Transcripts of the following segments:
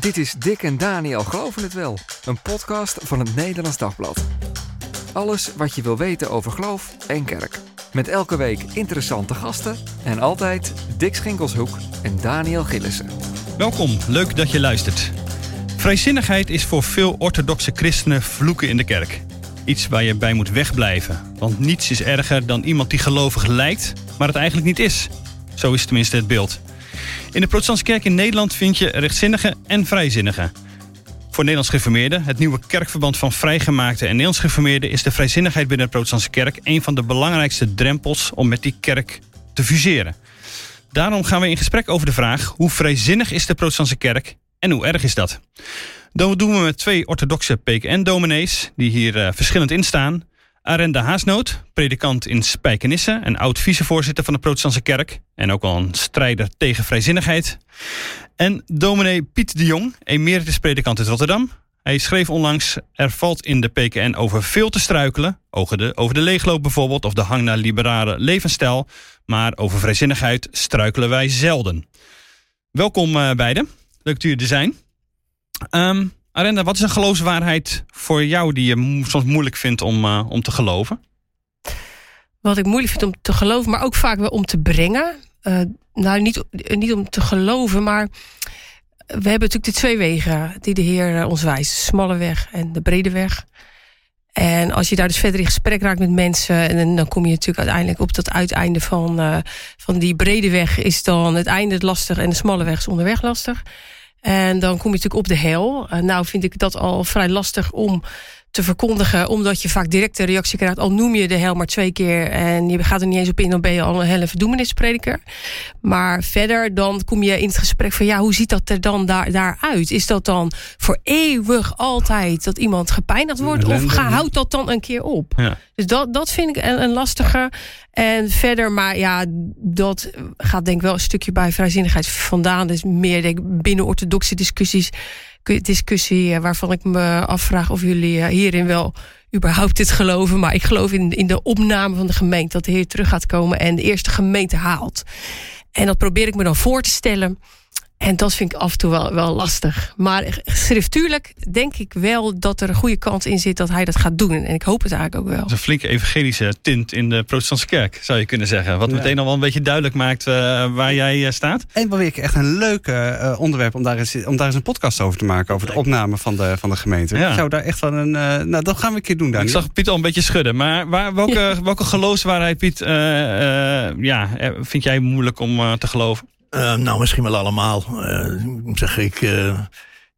Dit is Dick en Daniel Geloven het Wel, een podcast van het Nederlands Dagblad. Alles wat je wil weten over geloof en kerk. Met elke week interessante gasten en altijd Dick Schinkelshoek en Daniel Gillissen. Welkom, leuk dat je luistert. Vrijzinnigheid is voor veel orthodoxe christenen vloeken in de kerk. Iets waar je bij moet wegblijven. Want niets is erger dan iemand die gelovig lijkt, maar het eigenlijk niet is. Zo is tenminste het beeld. In de protestantse kerk in Nederland vind je rechtzinnigen en vrijzinnigen. Voor Nederlands gereformeerden, het nieuwe kerkverband van vrijgemaakte en Nederlands gereformeerden, is de vrijzinnigheid binnen de protestantse kerk een van de belangrijkste drempels om met die kerk te fuseren. Daarom gaan we in gesprek over de vraag hoe vrijzinnig is de protestantse kerk en hoe erg is dat? Dat doen we met twee orthodoxe PKN-dominees die hier uh, verschillend in staan. Arenda Haasnoot, predikant in Spijkenisse en oud-vicevoorzitter van de Protestantse Kerk. En ook al een strijder tegen vrijzinnigheid. En dominee Piet de Jong, emeritus predikant uit Rotterdam. Hij schreef onlangs, er valt in de PKN over veel te struikelen. Over de, over de leegloop bijvoorbeeld, of de hang naar liberale levensstijl. Maar over vrijzinnigheid struikelen wij zelden. Welkom uh, beiden. Leuk dat jullie er zijn. Um, Arenda, wat is een geloofswaarheid voor jou die je soms moeilijk vindt om, uh, om te geloven? Wat ik moeilijk vind om te geloven, maar ook vaak wel om te brengen. Uh, nou, niet, niet om te geloven, maar we hebben natuurlijk de twee wegen die de Heer ons wijst: de smalle weg en de brede weg. En als je daar dus verder in gesprek raakt met mensen, en dan kom je natuurlijk uiteindelijk op dat uiteinde van, van die brede weg, is dan het einde lastig en de smalle weg is onderweg lastig. En dan kom je natuurlijk op de hel. Nou vind ik dat al vrij lastig om te verkondigen, omdat je vaak direct een reactie krijgt. Al noem je de hel maar twee keer en je gaat er niet eens op in, dan ben je al een hele verdoemenisprediker. Maar verder, dan kom je in het gesprek van ja, hoe ziet dat er dan daar, daaruit? Is dat dan voor eeuwig altijd dat iemand gepijnigd wordt? Of ga, houdt dat dan een keer op? Ja. Dus dat, dat vind ik een, een lastige. En verder, maar ja, dat gaat denk ik wel een stukje bij vrijzinnigheid vandaan. Dus meer denk ik binnen orthodoxe discussies discussie waarvan ik me afvraag of jullie hierin wel überhaupt dit geloven. Maar ik geloof in, in de opname van de gemeente dat de Heer terug gaat komen en de eerste gemeente haalt. En dat probeer ik me dan voor te stellen. En dat vind ik af en toe wel, wel lastig. Maar schriftuurlijk denk ik wel dat er een goede kans in zit dat hij dat gaat doen. En ik hoop het eigenlijk ook wel. Dat is een flinke evangelische tint in de protestantse kerk, zou je kunnen zeggen. Wat ja. meteen al wel een beetje duidelijk maakt uh, waar jij uh, staat. En wel weer echt een leuk uh, onderwerp om daar, eens, om daar eens een podcast over te maken. Over de opname van de, van de gemeente. Ja. Ik zou daar echt van een... nou, dat gaan we een keer doen, Daniel. Ik zag Piet al een beetje schudden. Maar waar, welke, ja. welke geloofswaarheid, Piet, ja, vind jij moeilijk om te geloven? Uh, nou, misschien wel allemaal. Uh, zeg ik, uh,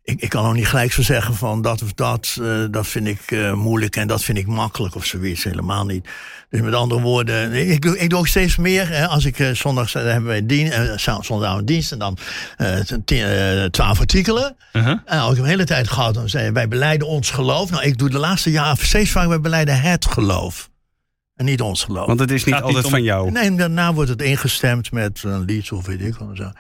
ik, ik kan nog niet gelijk zo zeggen van dat of dat, dat vind ik moeilijk en dat vind ik makkelijk of zoiets. Helemaal niet. Dus met andere woorden, ik, doe, ik doe ook steeds meer. Hè, als ik zondags hebben wij dienst, zondagavond dienst en dan twaalf artikelen. -huh. En als ik hem de hele tijd gehad, dan zei wij beleiden ons geloof. Nou, ik doe de laatste jaren steeds vaak, wij beleiden het geloof. En niet ons geloof. Want het is niet Gaat altijd niet om- van jou. Nee, en daarna wordt het ingestemd met een lied of weet ik wat. Zo.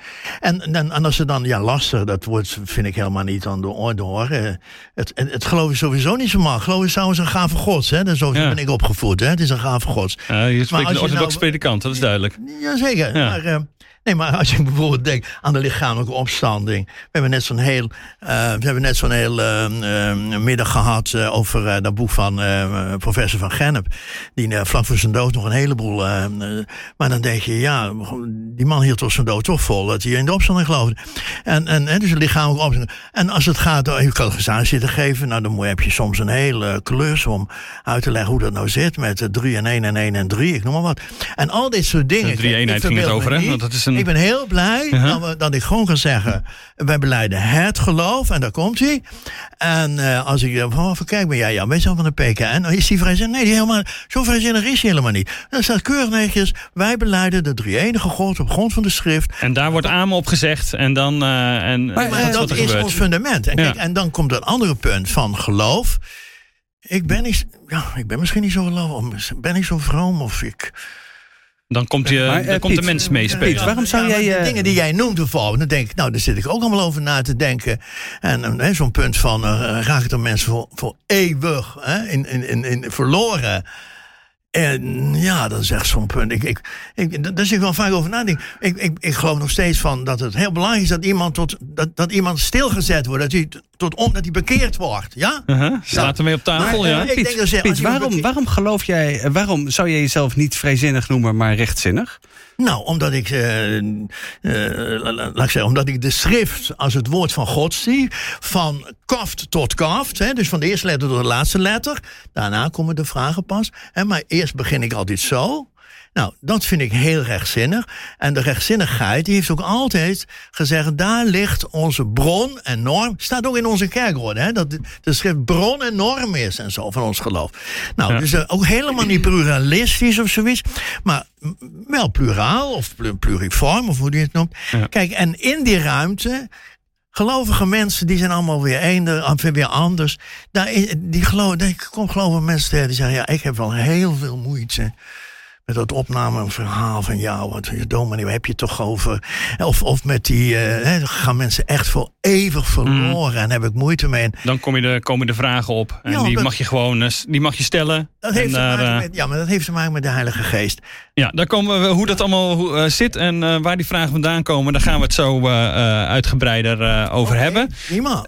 En, en, en als ze dan, ja, lastig, dat wordt, vind ik helemaal niet aan de orde hoor. Eh, Het, het, het geloof is sowieso niet zo makkelijk. Geloof is trouwens een gave gods, hè. Dus zo Ja. ben ik opgevoed, hè. Het is een gave gods. Uh, je spreekt als een orthodox nou- predikant, dat is duidelijk. Jazeker. Ja. Maar, eh, nee, maar als je bijvoorbeeld denkt aan de lichamelijke opstanding. We hebben net zo'n heel, eh, we hebben net zo'n heel eh, eh, middag gehad eh, over eh, dat boek van professor van Gennep. Die vlak voor zijn dood nog een heleboel. eh, eh, maar dan denk je, ja, die man hield tot zijn dood toch vol dat hij in de opstanding geloofde. En, en, en dus een lichamelijke opstanding. En als het gaat om je catechisatie zitten geven, nou dan heb je soms een hele klus om uit te leggen hoe dat nou zit met 3 en 1 en 1 en 3, ik noem maar wat. En al dit soort dingen. De drie-eenheid Ik ging het over, hè? dat is een- Ik ben heel blij Uh-huh. dat, we- dat ik gewoon kan zeggen, wij beleiden het geloof en daar komt hij. En eh, als ik voor kijk ben jij, ja, weet je wel van de PKN? Is die vrijzinnig? Nee, die helemaal, zo vrijzinnig is hij helemaal niet. Dan staat keurig netjes, wij beleiden de drie-enige God op grond van de schrift. En daar wordt amen op gezegd en dan... eh, en, Maar dat is wat dat is gebeurt. ons fundament. En, Ja. kijk, en dan komt een andere punt van geloof. Ik ben, niet, ja, ik ben misschien niet zo geloof, of ben niet zo vroom, of ik... Dan komt, je, Maar, eh, dan komt de Piet, mens meespelen. Piet, waarom zou jij, de eh, dingen die jij noemt bijvoorbeeld, dan denk ik, nou, daar zit ik ook allemaal over na te denken. En eh, zo'n punt van, eh raak ik dan mensen voor, voor eeuwig hè, in, in, in, in verloren? En ja, dat is echt zo'n punt. Ik, ik, ik, daar zit ik wel vaak over nadenken. Ik, ik, ik geloof nog steeds van dat het heel belangrijk is dat iemand, tot, dat, dat iemand stilgezet wordt. Dat hij, tot om, dat hij bekeerd wordt. Ja? Uh -huh. Staat ermee op tafel, ja. Ik denk dat Piet, waarom, waarom geloof jij, waarom zou je jezelf niet vrijzinnig noemen, maar rechtzinnig? Nou, omdat ik, uh, laat ik zeggen, omdat ik de schrift als het woord van God zie, van kaft tot kaft, hè, dus van de eerste letter tot de laatste letter. Daarna komen de vragen pas. Hè, maar eerst begin ik altijd zo. Nou, dat vind ik heel rechtzinnig. En de rechtzinnigheid die heeft ook altijd gezegd... daar ligt onze bron en norm. Staat ook in onze kerkorde, hè, dat de schrift bron en norm is en zo van ons geloof. Nou, dus uh, ook helemaal niet pluralistisch of zoiets. Maar wel pluraal of pluriform, of hoe je het noemt. Kijk, en in die ruimte Gelovige mensen, die zijn allemaal weer eender, weer anders. Daar, die ik kom geloven mensen tegen die zeggen... ja, ik heb wel heel veel moeite met dat opname een verhaal van jou, wat je dominee, heb je toch over? Of, of met die, uh, gaan mensen echt voor eeuwig verloren mm. en heb ik moeite mee. Dan kom je de, komen de vragen op en die mag je gewoon, eh, die mag je stellen. Dat heeft daar, te maken met, ja, maar dat heeft te maken met de Heilige Geest. Ja, daar komen we, hoe dat allemaal uh, zit en uh, waar die vragen vandaan komen, daar gaan we het zo uitgebreider over okay, hebben. Prima.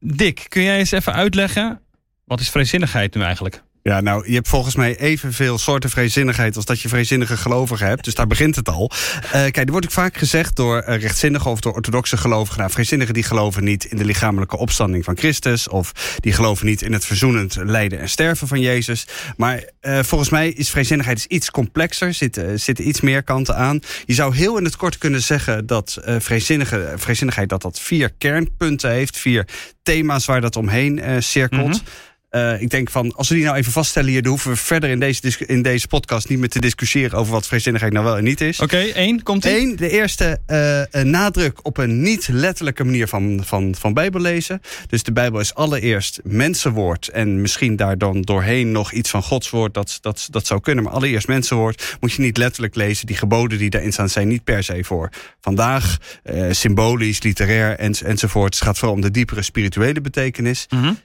Dick, kun jij eens even uitleggen, wat is vrijzinnigheid nu eigenlijk? Ja, nou, je hebt volgens mij evenveel soorten vrezinnigheid als dat je vrezinnige gelovigen hebt. Dus daar begint het al. Uh, kijk, er wordt ook vaak gezegd door uh, rechtzinnigen of door orthodoxe gelovigen. Nou, die geloven niet in de lichamelijke opstanding van Christus. Of die geloven niet in het verzoenend lijden en sterven van Jezus. Maar uh, volgens mij is vrezinnigheid iets complexer. Zitten zitten iets meer kanten aan. Je zou heel in het kort kunnen zeggen dat vrezinnigheid dat dat vier kernpunten heeft. Vier thema's waar dat omheen cirkelt. Mm uh, ik denk van, als we die nou even vaststellen hier... dan hoeven we verder in deze, in deze podcast niet meer te discussiëren... over wat vrezinnigheid nou wel en niet is. Oké, okay, één, komt ie. Eén, de eerste uh, nadruk op een niet letterlijke manier van, van, van Bijbel lezen. Dus de Bijbel is allereerst mensenwoord... en misschien daar dan doorheen nog iets van Gods woord. Dat, dat, dat zou kunnen, maar allereerst mensenwoord... moet je niet letterlijk lezen. Die geboden die daarin staan zijn niet per se voor vandaag. Uh, symbolisch, literair en, enzovoort. Het gaat vooral om de diepere spirituele betekenis. Mm -hmm.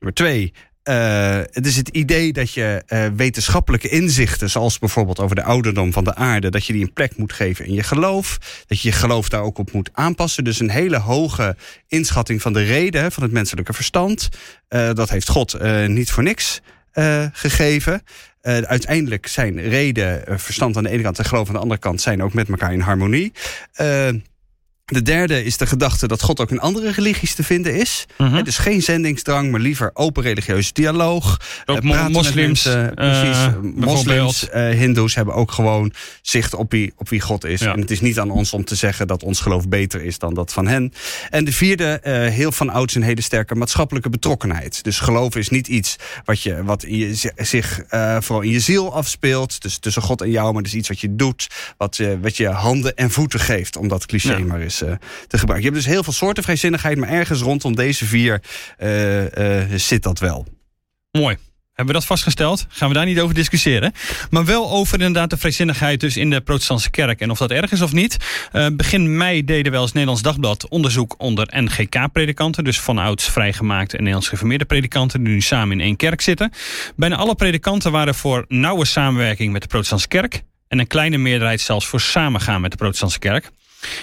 Nummer twee, uh, het is het idee dat je uh, wetenschappelijke inzichten, zoals bijvoorbeeld over de ouderdom van de aarde, dat je die een plek moet geven in je geloof. Dat je je geloof daar ook op moet aanpassen. Dus een hele hoge inschatting van de reden van het menselijke verstand. Uh, dat heeft God niet voor niks gegeven. uiteindelijk zijn reden, verstand aan de ene kant en geloof aan de andere kant zijn ook met elkaar in harmonie. De derde is de gedachte dat God ook in andere religies te vinden is. Mm dus geen zendingsdrang, maar liever open religieuze dialoog. Ook uh, moslims, mensen, uh, precies, moslims, uh, hindoes hebben ook gewoon zicht op wie, op wie God is. Ja. En het is niet aan ons om te zeggen dat ons geloof beter is dan dat van hen. En de vierde, heel van ouds een hele sterke maatschappelijke betrokkenheid. Dus geloof is niet iets wat, je, wat je, zich vooral in je ziel afspeelt. Dus tussen God en jou, maar het is iets wat je doet. Wat, wat je handen en voeten geeft, om dat cliché ja. maar is uh, te gebruiken. Je hebt dus heel veel soorten vrijzinnigheid, maar ergens rondom deze vier uh, uh, zit dat wel. Mooi. Hebben we dat vastgesteld? Gaan we daar niet over discussiëren. Maar wel over inderdaad de vrijzinnigheid dus in de protestantse kerk. En of dat erg is of niet. Begin mei deden we als Nederlands Dagblad onderzoek onder NGK-predikanten. Dus vanouds vrijgemaakte en Nederlands geformeerde predikanten. Die nu samen in één kerk zitten. Bijna alle predikanten waren voor nauwe samenwerking met de protestantse kerk. En een kleine meerderheid zelfs voor samengaan met de protestantse kerk.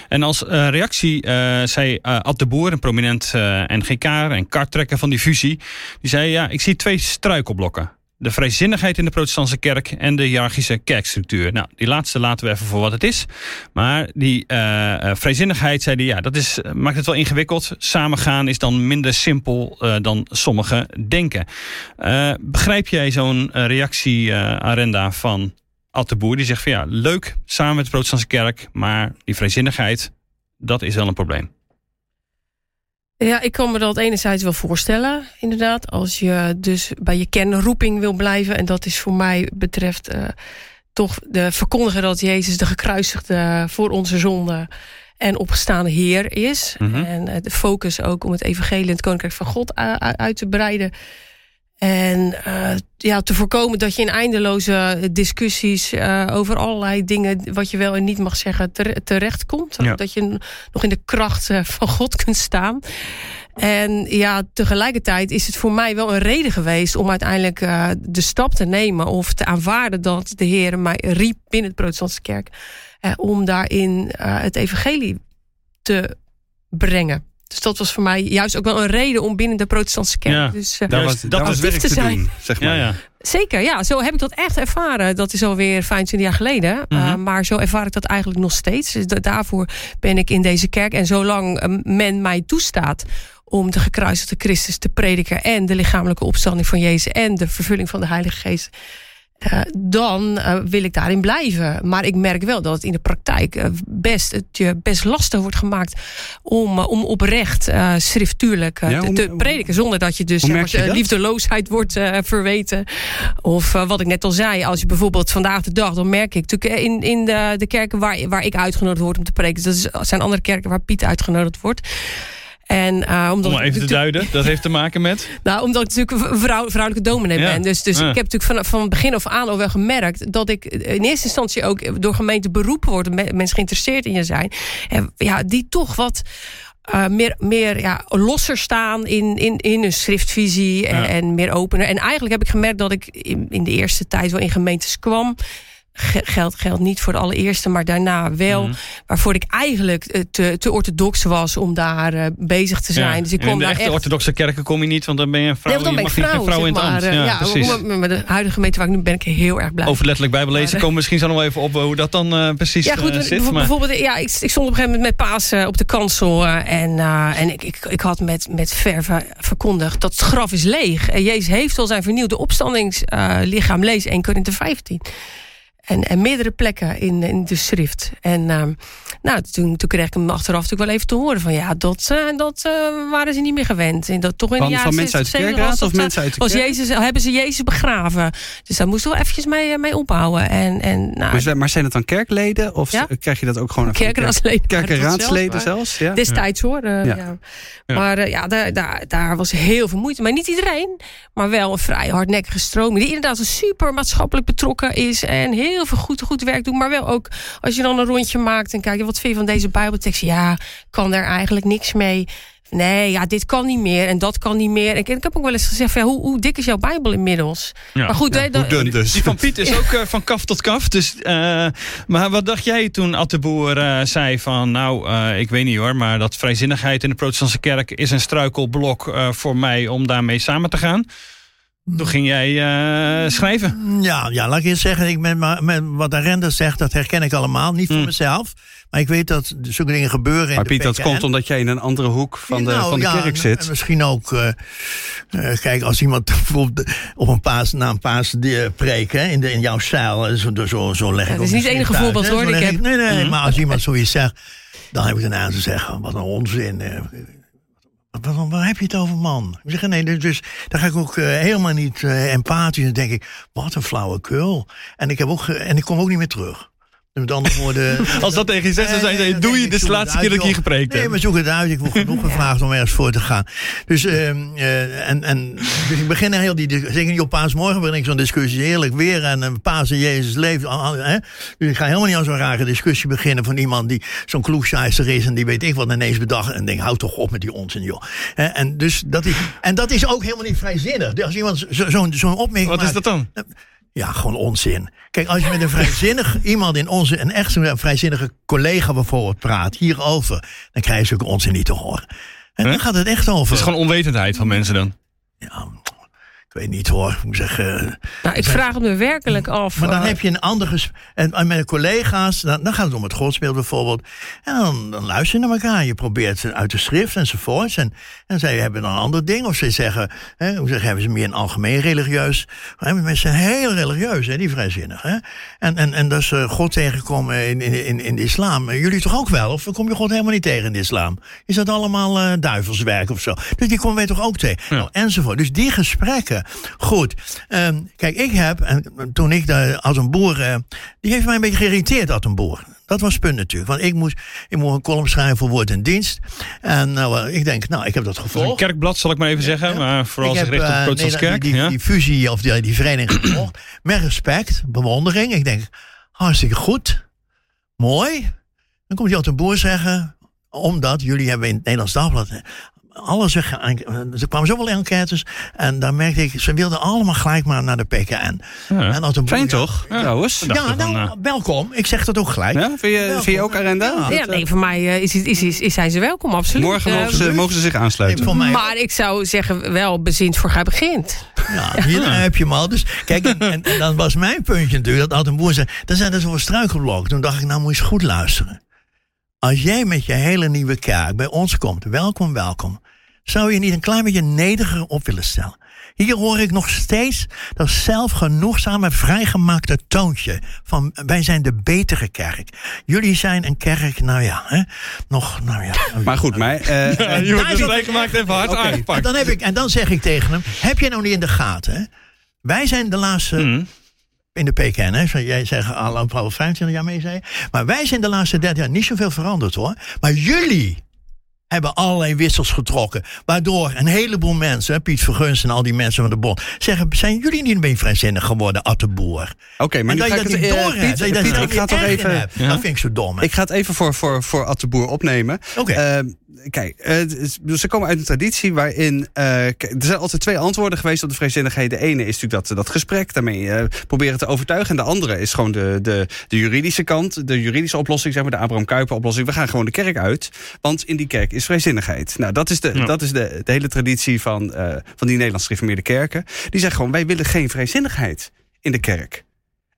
En als uh, reactie uh, zei uh, Ad de Boer, een prominent NGK en karttrekker van die fusie, die zei: Ja, ik zie twee struikelblokken. De vrijzinnigheid in de protestantse kerk en de hiërarchische kerkstructuur. Nou, die laatste laten we even voor wat het is. Maar die vrijzinnigheid, zei hij, ja, dat is, maakt het wel ingewikkeld. Samengaan is dan minder simpel dan sommigen denken. begrijp jij zo'n reactie, Arenda, van Ad de Boer, die zegt van ja, leuk samen met de protestantse kerk, maar die vrijzinnigheid, dat is wel een probleem. Ja, ik kan me dat enerzijds wel voorstellen, inderdaad. Als je dus bij je kernroeping wil blijven. En dat is voor mij betreft uh, toch de verkondigen dat Jezus de gekruisigde voor onze zonde en opgestaande Heer is. Mm -hmm. En de focus ook om het evangelie en het koninkrijk van God uit te breiden. En uh, ja, te voorkomen dat je in eindeloze discussies uh, over allerlei dingen... wat je wel en niet mag zeggen, terecht komt. Ja. Dat je nog in de kracht uh, van God kunt staan. En ja, tegelijkertijd is het voor mij wel een reden geweest om uiteindelijk uh, de stap te nemen of te aanvaarden dat de Heer mij riep binnen de protestantse kerk om daarin het evangelie te brengen. Dus dat was voor mij juist ook wel een reden om binnen de protestantse kerk. Ja, dus, Daar was, daar was werk te, zijn. doen, zeg maar. Ja, ja. Zeker, ja. Zo heb ik dat echt ervaren. Dat is alweer 25 jaar geleden. Mm -hmm. uh, maar zo ervaar ik dat eigenlijk nog steeds. Dus daarvoor ben ik in deze kerk. En zolang men mij toestaat om de gekruisigde Christus te prediken... en de lichamelijke opstanding van Jezus... en de vervulling van de Heilige Geest... Uh, dan uh, wil ik daarin blijven. Maar ik merk wel dat het in de praktijk uh, best, het je best lastig wordt gemaakt om, om oprecht schriftuurlijk ja, te, te, prediken. Zonder dat je dus zeg, je liefdeloosheid wordt verweten. Of wat ik net al zei, als je bijvoorbeeld vandaag de dag, dan merk ik natuurlijk in, in de, de kerken waar, waar ik uitgenodigd word om te prediken. Dat zijn andere kerken waar Piet uitgenodigd wordt. En, uh, omdat Om maar even te duiden, dat heeft te maken met? Nou, omdat ik natuurlijk een vrouw, vrouwelijke dominee ja. ben. Dus, dus ja. ik heb natuurlijk van, van begin af aan al wel gemerkt... dat ik in eerste instantie ook door gemeente beroepen word... mensen geïnteresseerd in je zijn. En ja, die toch wat... Uh, meer, meer ja, losser staan in, in, in hun schriftvisie en, ja. en meer opener. En eigenlijk heb ik gemerkt dat ik in, in de eerste tijd wel in gemeentes kwam geldt geldt niet voor de allereerste, maar daarna wel. Mm -hmm. Waarvoor ik eigenlijk te, te orthodox was om daar uh, bezig te zijn. Ja. Dus ik kom in de daar echt... orthodoxe kerken kom je niet, want dan ben je een vrouw. Nee, dan ben ik vrouw, in het maar, ambt. uh, Ja, ja, precies. met de huidige gemeente waar ik nu ben, ik heel erg blij. Over letterlijk bijbellezen Maar, komen misschien zo nog even op hoe dat dan uh, precies Ja, goed, uh, zit. Maar... bijvoorbeeld, ja, ik, ik, stond op een gegeven moment met Paas uh, op de kansel. En en ik, ik, ik had met, met verve verkondigd dat het graf is leeg. En Jezus heeft al zijn vernieuwde opstandingslichaam. Lees 1 Korinthe 15. En, en meerdere plekken in, in de schrift. En uh, nou, toen, toen kreeg ik hem achteraf natuurlijk wel even te horen van ja, dat, uh, dat uh, waren ze niet meer gewend. En dat toch in van, de jaren van mensen uit de kerkraad of mensen uit de was Jezus, hebben ze Jezus begraven. Dus daar moesten we eventjes mee, mee ophouden. En, en, nou, dus, maar zijn het dan kerkleden? Of ja? krijg je dat ook gewoon? Kerkenraadsleden. Kerkenraadsleden zelfs? Ja. Destijds hoor. Ja. Ja. Maar ja, daar, daar, daar was heel veel moeite. Maar niet iedereen. Maar wel een vrij hardnekkige stroming. Die inderdaad super maatschappelijk betrokken is. En heel heel veel goed, goed werk doen. Maar wel ook als je dan een rondje maakt en kijkt... wat vind je van deze bijbeltekst? Ja, kan er eigenlijk niks mee. Nee, ja, dit kan niet meer en dat kan niet meer. Ik, ik heb ook wel eens gezegd, ja, hoe, hoe dik is jouw bijbel inmiddels? Ja. Maar goed, ja, hè, hoe dun dus. Die van Piet is ook uh, van kaf tot kaf. Dus, uh, maar wat dacht jij toen Atteboer uh, zei van... nou, ik weet niet hoor, maar dat vrijzinnigheid in de protestantse kerk... is een struikelblok voor mij om daarmee samen te gaan... Toen ging jij uh, schrijven. Ja, ja, laat ik eens zeggen, ik met, met wat Arenda zegt, dat herken ik allemaal. Niet voor Hmm. mm. mezelf, maar ik weet dat zulke dingen gebeuren. Maar in Piet, de dat komt omdat jij in een andere hoek van de, nou, van de ja, kerk zit. En misschien ook, uh, uh, kijk, als iemand bijvoorbeeld op een paas, na een paas preek, hè, in, de, in jouw stijl, zo, zo, zo leg ik ja, Dat is niet het enige uit, voorbeeld hoor. Ik heb... nee, nee, Mhm. mm. maar als iemand zoiets zegt, dan heb ik daarna te zeggen, wat een onzin. Waar, heb je het over, man? Ik zeg, nee, dus daar ga ik ook uh, helemaal niet uh, empathisch. Dan denk ik, wat een flauwekul. En ik, heb ook, en ik kom ook niet meer terug. Met andere woorden. Als dat tegen je zegt, dan zei je: Doe je, dit is de laatste keer dat ik hier gepreekt Nee, maar zoek het uit. Ik word genoeg gevraagd om ergens voor te gaan. Dus, uh, uh, en, en, dus ik begin heel die. Zeker niet op paasmorgen begin ik zo'n discussie. Heerlijk weer. En uh, paas en Jezus leeft. Hè? Dus ik ga helemaal niet aan zo'n rare discussie beginnen. van iemand die zo'n kloekscheister is. en die weet ik wat ineens bedacht. en denk, houd toch op met die onzin, joh. En, dus dat is, en dat is ook helemaal niet vrijzinnig. Dus als iemand zo'n zo, zo opmerking. Wat maakt, is dat dan? Ja, gewoon onzin. Kijk, als je met een vrijzinnig iemand in onze, een echt een vrijzinnige collega bijvoorbeeld praat hierover, dan krijg je zulke onzin niet te horen. En dan gaat het echt over. Het is gewoon onwetendheid van mensen dan. Ja, weet niet hoor. Ik moet zeggen. Nou, ik vraag het me werkelijk af. Maar dan heb je een ander gesprek. En met collega's, dan, dan gaat het om het godsbeeld bijvoorbeeld. En dan, dan luister je naar elkaar. Je probeert ze uit de schrift enzovoorts. En, en zij hebben dan een ander ding. Of ze zeggen, hè, hoe zeggen, hebben ze meer een algemeen religieus. Hè, mensen zijn heel religieus, hè, die vrijzinnig. Hè? En, en, en dat is uh, God tegengekomen in, in, in de islam. Jullie toch ook wel? Of kom je God helemaal niet tegen in de islam? Is dat allemaal uh, duivelswerk of zo? Dus die komen wij toch ook tegen? Ja. Nou, enzovoort. Dus die gesprekken. Goed. Um, kijk, ik heb, en toen ik daar als een boer. Uh, die heeft mij een beetje geïrriteerd als een boer. Dat was het punt natuurlijk. Want ik moest, ik moest een column schrijven voor Woord en Dienst. En nou, ik denk, nou, ik heb dat gevolgd. Een kerkblad, zal ik maar even zeggen. Ja. Maar vooral zich richt op de protestantse nee, kerk. Die, ja? die, fusie of die, die vereniging gevolgd. Met respect, bewondering. Ik denk, hartstikke goed. Mooi. Dan komt hij als een boer zeggen. Omdat jullie hebben in het Nederlands Dagblad alles weg. Er kwamen zoveel enquêtes. En daar merkte ik, ze wilden allemaal gelijk maar naar de PKN. Ja. En als een Fijn ja, toch, trouwens? Ja, nou, eh, welkom. Ik zeg dat ook gelijk. Ja? Vind, je, vind je ook Arenda? Ja. Ja, nee, voor mij eh, is, is, is, is, zijn ze welkom, absoluut. Morgen Eh, mogen ze, mogen ze zich aansluiten. mij, Maar ik zou zeggen, wel bezint voor gij begint. ja, hier daar heb je hem al. Dus kijk, en, en, en dan was mijn puntje natuurlijk, dat Oud Boer zei, dan zijn er zoveel struikelblokken. Toen dacht ik, nou moet je eens goed luisteren. Als jij met je hele nieuwe kerk bij ons komt, welkom, welkom. Zou je niet een klein beetje nederiger op willen stellen? Hier hoor ik nog steeds dat zelfgenoegzame, vrijgemaakte toontje. Van wij zijn de betere kerk. Jullie zijn een kerk, nou ja, hè, nog, nou ja. Maar goed, maar, eh, Ja, eh, je wordt daar is dus dat- gemaakt even hard Oké. En aangepakt. dan, heb ik, en dan zeg ik tegen hem: Heb je nou niet in de gaten? Hè? Wij zijn de laatste. Mhm. In de PKN, hè? Jij zegt al al 25 jaar mee, zei je. Maar wij zijn de laatste 30 jaar niet zoveel veranderd hoor. Maar jullie hebben allerlei wissels getrokken. Waardoor een heleboel mensen, Piet Vergunst en al die mensen van de Bond, zeggen: Zijn jullie niet meer vrijzinnig geworden, Atteboer? Oké, maar dat ga je ik dat het... niet door hebt. Dat je ik ga toch even... Ja. Dat vind ik zo dom. hè. Ik ga het even voor, voor, voor Ad de Boer opnemen. Oké. Eh, kijk, dus ze komen uit een traditie waarin... eh, kijk, er zijn altijd twee antwoorden geweest op de vrijzinnigheid. De ene is natuurlijk dat, dat gesprek, daarmee eh, proberen te overtuigen. En de andere is gewoon de, de, de juridische kant, de juridische oplossing, zeg maar, de Abraham Kuyper oplossing. We gaan gewoon de kerk uit, want in die kerk is vrijzinnigheid. Nou, dat is de, Ja. dat is de, de hele traditie van, eh, van die Nederlandse gereformeerde kerken. Die zeggen gewoon, wij willen geen vrijzinnigheid in de kerk.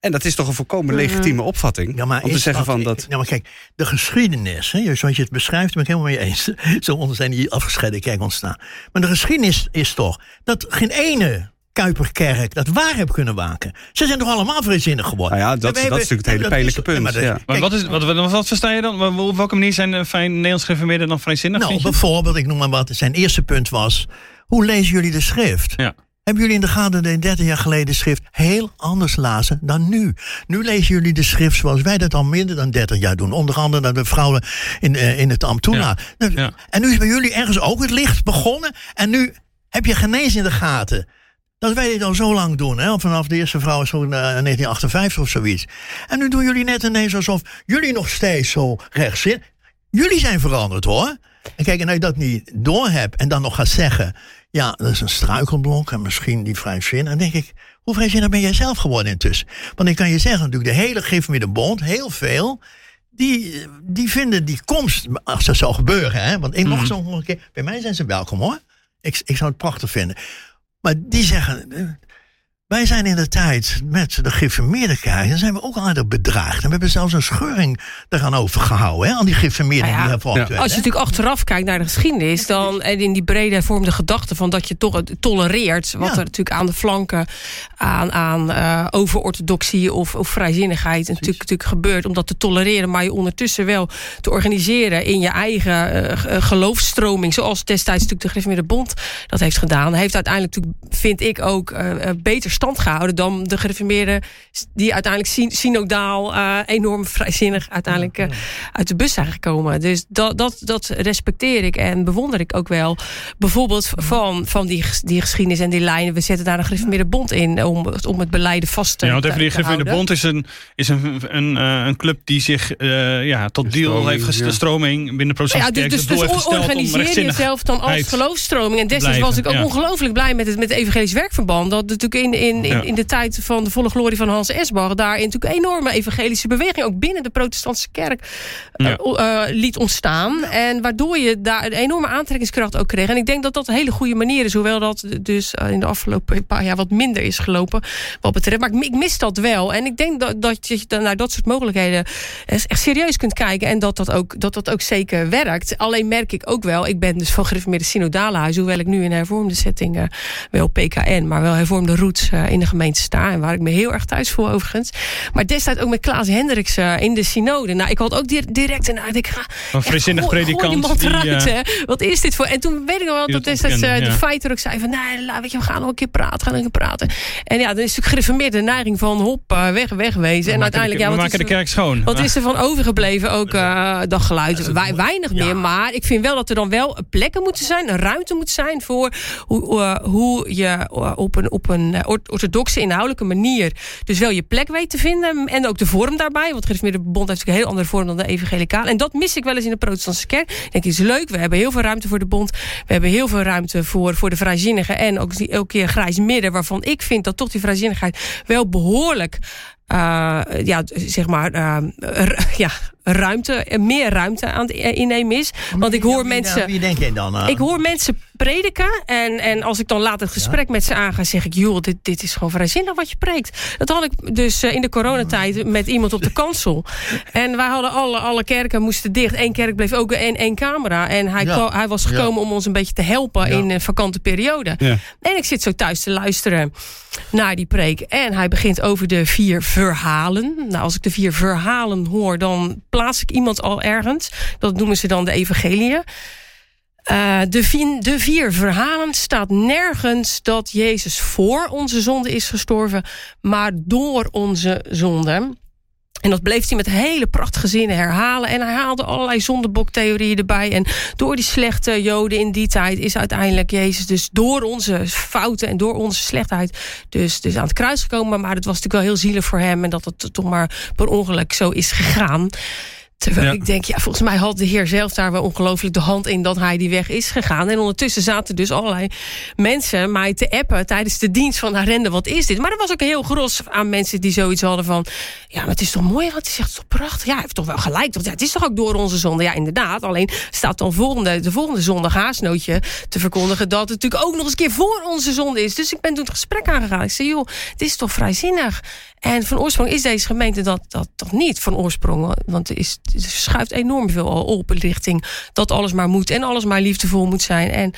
En dat is toch een volkomen legitieme opvatting. Ja, maar om te zeggen van dat... Ja, maar kijk, de geschiedenis, hè, zoals je het beschrijft, ben ik helemaal mee eens. Zo onder zijn die afgescheiden kerk ontstaan. Maar de geschiedenis is toch dat geen ene Kuiperkerk dat waar heeft kunnen waken. Ze zijn toch allemaal vrijzinnig geworden. Nou ja, dat- dat is natuurlijk het hele dat pijnlijke punt, maar dat- ja. Maar wat, is, wat, wat, wat versta je dan? Op welke manier zijn eh, fijn Nederlands gereformeerden dan vrijzinnig? Nou, bijvoorbeeld, ik noem maar wat. Zijn eerste punt was: hoe lezen jullie de schrift? Ja. Hebben jullie in de gaten dat 30 jaar geleden de schrift heel anders lazen dan nu? Nu lezen jullie de schrift zoals wij dat al minder dan 30 jaar doen. Onder andere dat de vrouwen in, eh, in het ambt toelaten. Nou, Ja. En nu is bij jullie ergens ook het licht begonnen. En nu heb je genezen in de gaten. Dat wij dit al zo lang doen. Hè? Vanaf de eerste vrouw is in eh, 1958 of zoiets. En nu doen jullie net ineens alsof jullie nog steeds zo rechts zitten. Jullie zijn veranderd hoor. En kijk, en als je dat niet doorhebt en dan nog gaat zeggen... ja, dat is een struikelblok en misschien die vrijzinnig... dan denk ik, hoe vrijzinnig ben jij zelf geworden intussen? Want ik kan je zeggen, natuurlijk, de hele met de Bond, heel veel... Die, die vinden die komst, als dat zou gebeuren... Hè, want ik nog zo nog een keer... bij mij zijn ze welkom hoor. Ik, ik zou het prachtig vinden. Maar die zeggen... eh, wij zijn in de tijd met de geïnformeerde kerk, dan zijn we ook al aardig bedraagd. En we hebben zelfs een scheuring eraan overgehouden, hè, aan die geïnformeerde Nou ja, Als je natuurlijk achteraf kijkt naar de geschiedenis, dan en in die brede hervormde gedachte van dat je toch het tolereert, wat er natuurlijk aan de flanken aan, aan eh, overorthodoxie of, of vrijzinnigheid natuurlijk, natuurlijk gebeurt, om dat te tolereren, maar je ondertussen wel te organiseren in je eigen eh, g- eh, geloofsstroming, zoals destijds natuurlijk de Gereformeerde Bond dat heeft gedaan, heeft uiteindelijk natuurlijk, vind ik ook, eh, eh, beter stand gehouden dan de gereformeerden die uiteindelijk syn- synodaal eh, enorm vrijzinnig uiteindelijk eh, uit de bus zijn gekomen. Dus dat, dat, dat respecteer ik en bewonder ik ook wel. Bijvoorbeeld van, van die, die geschiedenis en die lijnen. We zetten daar een gereformeerde bond in om, om het beleiden vast te Ja, want even die gereformeerde bond is een, is een, een, eh, een club die zich eh, ja, tot deal stroming, heeft gesteld. ja. stroming binnen de Ja, dus, dus, dus organiseer jezelf dan als geloofstroming. En destijds was ik ook ja. ongelooflijk blij met het, met het Evangelisch Werkverband. Dat natuurlijk in, in, in, in de tijd van de volle glorie van Hans Esbach... daarin natuurlijk een enorme evangelische beweging... ook binnen de protestantse kerk eh, eh, liet ontstaan. En waardoor je daar een enorme aantrekkingskracht ook kreeg. En ik denk dat dat een hele goede manier is. Hoewel dat dus eh, in de afgelopen paar jaar wat minder is gelopen. Wat betreft. Maar ik, ik mis dat wel. En ik denk dat, dat je dan naar dat soort mogelijkheden echt serieus kunt kijken. En dat dat, ook, dat dat ook zeker werkt. Alleen merk ik ook wel. Ik ben dus van gereformeerde synodale huis. Hoewel ik nu in hervormde setting wel PKN. Maar wel hervormde roots eh, in de gemeente sta. En waar ik me heel erg thuis voel overigens. Maar destijds ook met Klaas Hendricks eh, in de synode. Nou, ik had ook di- direct een uit. Ik ga Een vrijzinnig Echt, gooi- gooi predikant. die eh. Wat is dit voor... En toen weet ik nog wel dat dat destijds de fighter ook zei van... Nou, la- weet je, we gaan nog een keer praten, gaan nog een keer praten. En ja, dan is natuurlijk gereformeerd de neiging van hop, weg, wegwezen. we En uiteindelijk, de, ja, we wat maken is de er- kerk schoon. wat is er van overgebleven? Ook dat geluid. Wij, weinig meer. Maar ik vind wel dat er dan wel plekken moeten zijn. Een ruimte moet zijn voor hoe, hoe je op een, op een orthodoxe inhoudelijke manier dus wel je plek weet te vinden. En ook de vorm daarbij. Want de Bond heeft een heel andere vorm dan de evangelicaal. En dat mis ik wel eens in de protestantse kerk. Ik denk, is leuk. We hebben heel veel ruimte voor de bond. We hebben heel veel ruimte voor, voor de vrijzinnigen. En ook elke keer grijs midden. Waarvan ik vind dat toch die vrijzinnigheid wel behoorlijk uh, ja, zeg maar, uh, ja, ruimte, meer ruimte aan het innemen is. Want ik hoor mensen. Wie denk je dan? Ik hoor mensen prediken. En, en als ik dan later het gesprek met ze aanga, zeg ik: joh, dit, dit is gewoon vrijzinnig wat je preekt. Dat had ik dus in de coronatijd met iemand op de kansel. En wij hadden alle, alle kerken moesten dicht. Eén kerk bleef ook in één camera. En hij, hij was gekomen om ons een beetje te helpen in een vakante periode. En ik zit zo thuis te luisteren naar die preek. En hij begint over de vier verhalen. Nou, als ik de vier verhalen hoor, dan plaats ik iemand al ergens. Dat noemen ze dan de evangeliën. Uh, de, de vier verhalen staat nergens dat Jezus voor onze zonde is gestorven, maar door onze zonde. En dat bleef hij met hele prachtige zinnen herhalen. En hij haalde allerlei zondeboktheorieën erbij. En door die slechte joden in die tijd is uiteindelijk Jezus dus door onze fouten en door onze slechtheid dus, dus aan het kruis gekomen. Maar het was natuurlijk wel heel zielig voor hem en dat het toch maar per ongeluk zo is gegaan. Terwijl ik denk, ja, volgens mij had de heer zelf daar wel ongelooflijk de hand in dat hij die weg is gegaan. En ondertussen zaten dus allerlei mensen mij te appen tijdens de dienst van Arende. Wat is dit? Maar er was ook een heel gros aan mensen die zoiets hadden van, ja, maar het is toch mooi wat hij zegt, het is toch prachtig. Ja, hij heeft toch wel gelijk. Want ja, het is toch ook door onze zonde. Ja, inderdaad. Alleen staat dan volgende, de volgende zondag haasnootje te verkondigen dat het natuurlijk ook nog eens een keer voor onze zonde is. Dus ik ben toen het gesprek aangegaan. Ik zei, joh, het is toch vrijzinnig. En van oorsprong is deze gemeente dat, dat, dat niet van oorsprong. Want er, is, schuift enorm veel al op richting dat alles maar moet en alles maar liefdevol moet zijn. En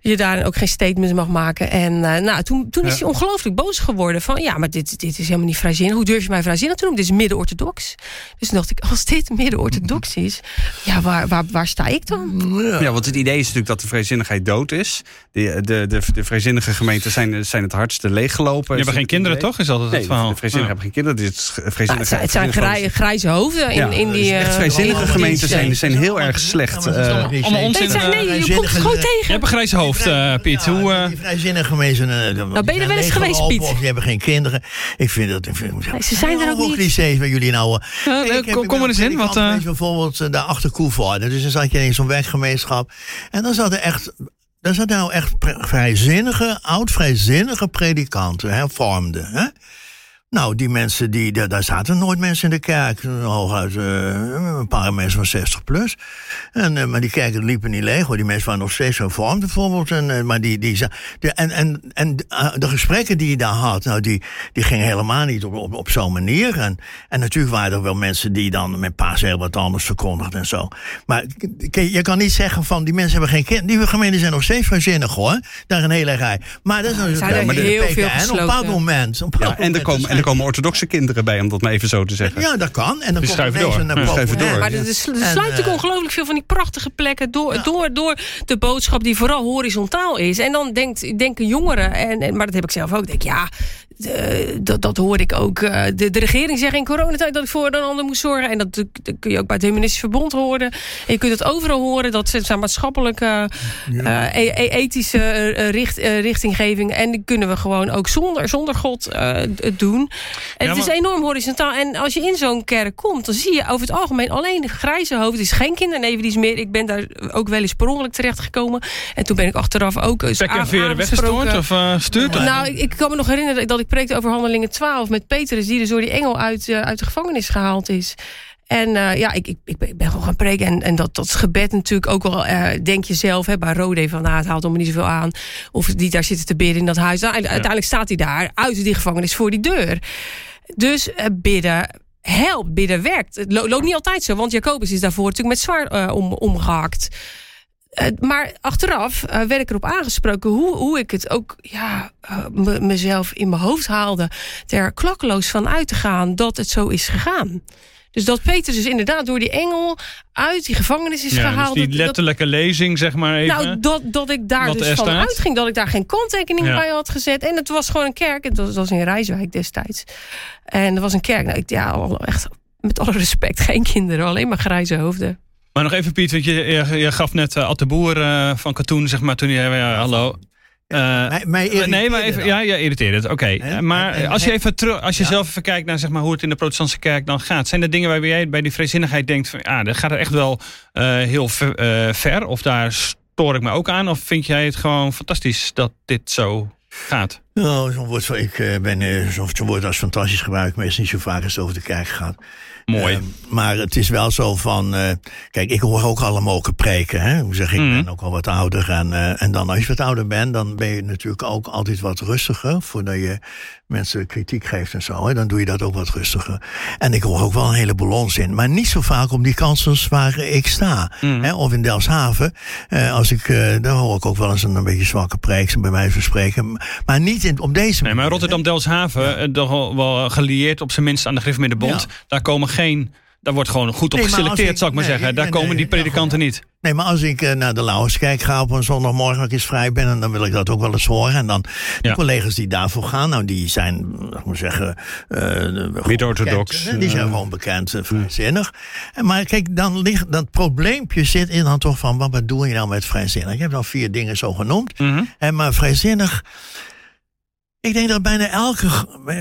je daar ook geen statements mag maken. En uh, nou, toen, toen is hij ongelooflijk boos geworden. Van ja, maar dit, dit is helemaal niet vrijzinnig. Hoe durf je mij vrijzinnig te noemen? Dit is midden-orthodox. Dus toen dacht ik, als dit midden-orthodox is... ja, waar, waar, waar sta ik dan? Ja. want het idee is natuurlijk dat de vrijzinnigheid dood is. De, de, de, de vrijzinnige gemeenten zijn, zijn het hardste leeggelopen. Je hebt geen kinderen, toch? Is altijd het verhaal. de vrijzinnigen hebben geen kinderen. Dus het, het, het zijn grij, grijze hoofden in, in die... echt vrijzinnige gemeenten zijn, zijn heel erg slecht. Allemaal onzin. Nee, je komt gewoon tegen. Je hebt een grijze hoofd, uh, Piet. Ja, Hoe, uh... Die vrijzinnige mensen... nou, ben je er wel eens geweest, Piet? Of die hebben geen kinderen. Ik vind dat... Ik vind, nee, ze zijn er ook niet. clichés bij jullie nou... Uh, kom, kom er eens in. Wat, uh... bijvoorbeeld de Achterkoevoorde. Dus dan zat je in zo'n werkgemeenschap. En dan zat er echt... Daar zaten nou echt vrijzinnige, oud-vrijzinnige predikanten, hervormden. Hè? Nou, die mensen, die, daar zaten nooit mensen in de kerk. Hooguit uh, een paar mensen van 60 plus. En, uh, maar die kerken liepen niet leeg hoor. Die mensen waren nog steeds gevormd bijvoorbeeld. En, uh, maar die, die, de, en, en, en de gesprekken die je daar had, nou, die, die gingen helemaal niet op, op, op zo'n manier. En, en natuurlijk waren er wel mensen die dan met paas heel wat anders verkondigden en zo. Maar je kan niet zeggen van die mensen hebben geen kind. Die gemeenten zijn nog steeds vrijzinnig hoor. Daar een hele rij. Maar dat is natuurlijk ja, heel veel En op een bepaald moment. Op ja, en er komen er komen orthodoxe kinderen bij, om dat maar even zo te zeggen. Ja, dat kan. En dan ja. door. Ja, maar er, er sluit natuurlijk uh, ongelooflijk veel van die prachtige plekken door, ja. door, door de boodschap die vooral horizontaal is. En dan denkt, denken jongeren, en, en, maar dat heb ik zelf ook, denk ja, dat, dat hoor ik ook. Uh, de, de regering zegt in coronatijd dat ik voor een ander moet zorgen. En dat, dat kun je ook bij het Humanistisch Verbond horen. En je kunt het overal horen. Dat zijn maatschappelijke, uh, e ethische richt, richtinggeving. En die kunnen we gewoon ook zonder, zonder God doen. En ja, het is enorm horizontaal. En als je in zo'n kerk komt, dan zie je over het algemeen alleen de grijze hoofd. Het is geen kindernevendienst meer. Ik ben daar ook wel eens per ongeluk terechtgekomen. En toen ben ik achteraf ook Pek en veren weggestoord of stuurt? Nou, ik, ik, kan me nog herinneren dat ik preekte over handelingen 12 met Petrus... die dus door die engel uit, uh, uit de gevangenis gehaald is. En uh, ja, ik, ik, ik ben gewoon gaan preken. En, en dat, dat gebed natuurlijk ook wel, uh, denk je zelf, hè, bij Rode van, nou, het haalt allemaal niet zoveel aan. Of die daar zitten te bidden in dat huis. Nou, uiteindelijk staat hij daar, uit die gevangenis, voor die deur. Dus uh, bidden helpt, bidden werkt. Het loopt niet altijd zo, want Jacobus is daarvoor natuurlijk met zwaar om, omgehakt. Uh, maar achteraf uh, werd ik erop aangesproken hoe, hoe ik het ook ja, uh, mezelf in mijn hoofd haalde. Er klakkeloos van uit te gaan dat het zo is gegaan. Dus dat Peter dus inderdaad door die engel uit die gevangenis is ja, gehaald. Dus die letterlijke dat, lezing, zeg maar even. Nou, dat, dat ik daar dus van uitging. Dat ik daar geen kanttekening ja. bij had gezet. En het was gewoon een kerk. Het was, het was in Rijswijk destijds. En er was een kerk. Nou, ik, ja, echt met alle respect. Geen kinderen, alleen maar grijze hoofden. Maar nog even Piet, want je, je, je gaf net uh, Ad de Boer uh, van Katoen, zeg maar, toen hij, hallo. Eh, mij, mij irriteerde nee, maar even, ja, ja, irriteert het. Oké, maar En- en- als je even terug, als je Ja. zelf even kijkt naar zeg maar, hoe het in de protestantse kerk dan gaat, zijn er dingen waarbij jij bij die vrijzinnigheid denkt van, ja, dat gaat er echt wel eh, heel ver, eh, ver, of daar stoor ik me ook aan, of vind jij het gewoon fantastisch dat dit zo gaat? Nou, zo'n woord, ik eh, ben eh, zo'n woord als fantastisch gebruik, meestal niet zo vaak als het over de kerk gaat. Mooi. Eh, maar het is wel zo van. eh, kijk, ik hoor ook alle mogen preken. Hè? Hoe zeg ik, Mhm. ben ook al wat ouder. En, en dan als je wat ouder bent, dan ben je natuurlijk ook altijd wat rustiger. Voordat je mensen kritiek geeft en zo. Hè? Dan doe je dat ook wat rustiger. En ik hoor ook wel een heleboel onzin. Maar niet zo vaak op die kansels waar ik sta. Mhm. Hè? Of in Delfshaven. Als ik, daar hoor ik ook wel eens een, een beetje zwakke preek, bij mij van spreken. Maar niet in, op deze Nee, maar manier, Rotterdam-Delfshaven, eh, toch wel, wel gelieerd op zijn minst aan de Griffemiddenbond, Ja. daar komen geen, daar wordt gewoon goed op Nee, geselecteerd, ik- zou ik maar nee, zeggen. Daar nee, komen die ja, predikanten niet. Nee, maar als ik eh, naar de Lauwerskerk ga op een zondagmorgen, als ik eens vrij ben, en dan wil ik dat ook wel eens horen. En dan de Ja. collega's die daarvoor gaan, nou, die zijn, laat ik maar zeggen, eh, bekend, hè, Die zijn eh. gewoon bekend, eh, vrijzinnig. En maar kijk, dan ligt dat probleempje zit in dan toch van, wat bedoel je nou met vrijzinnig? Je hebt al vier dingen zo genoemd. Mhm. En maar vrijzinnig. Ik denk dat bijna elke,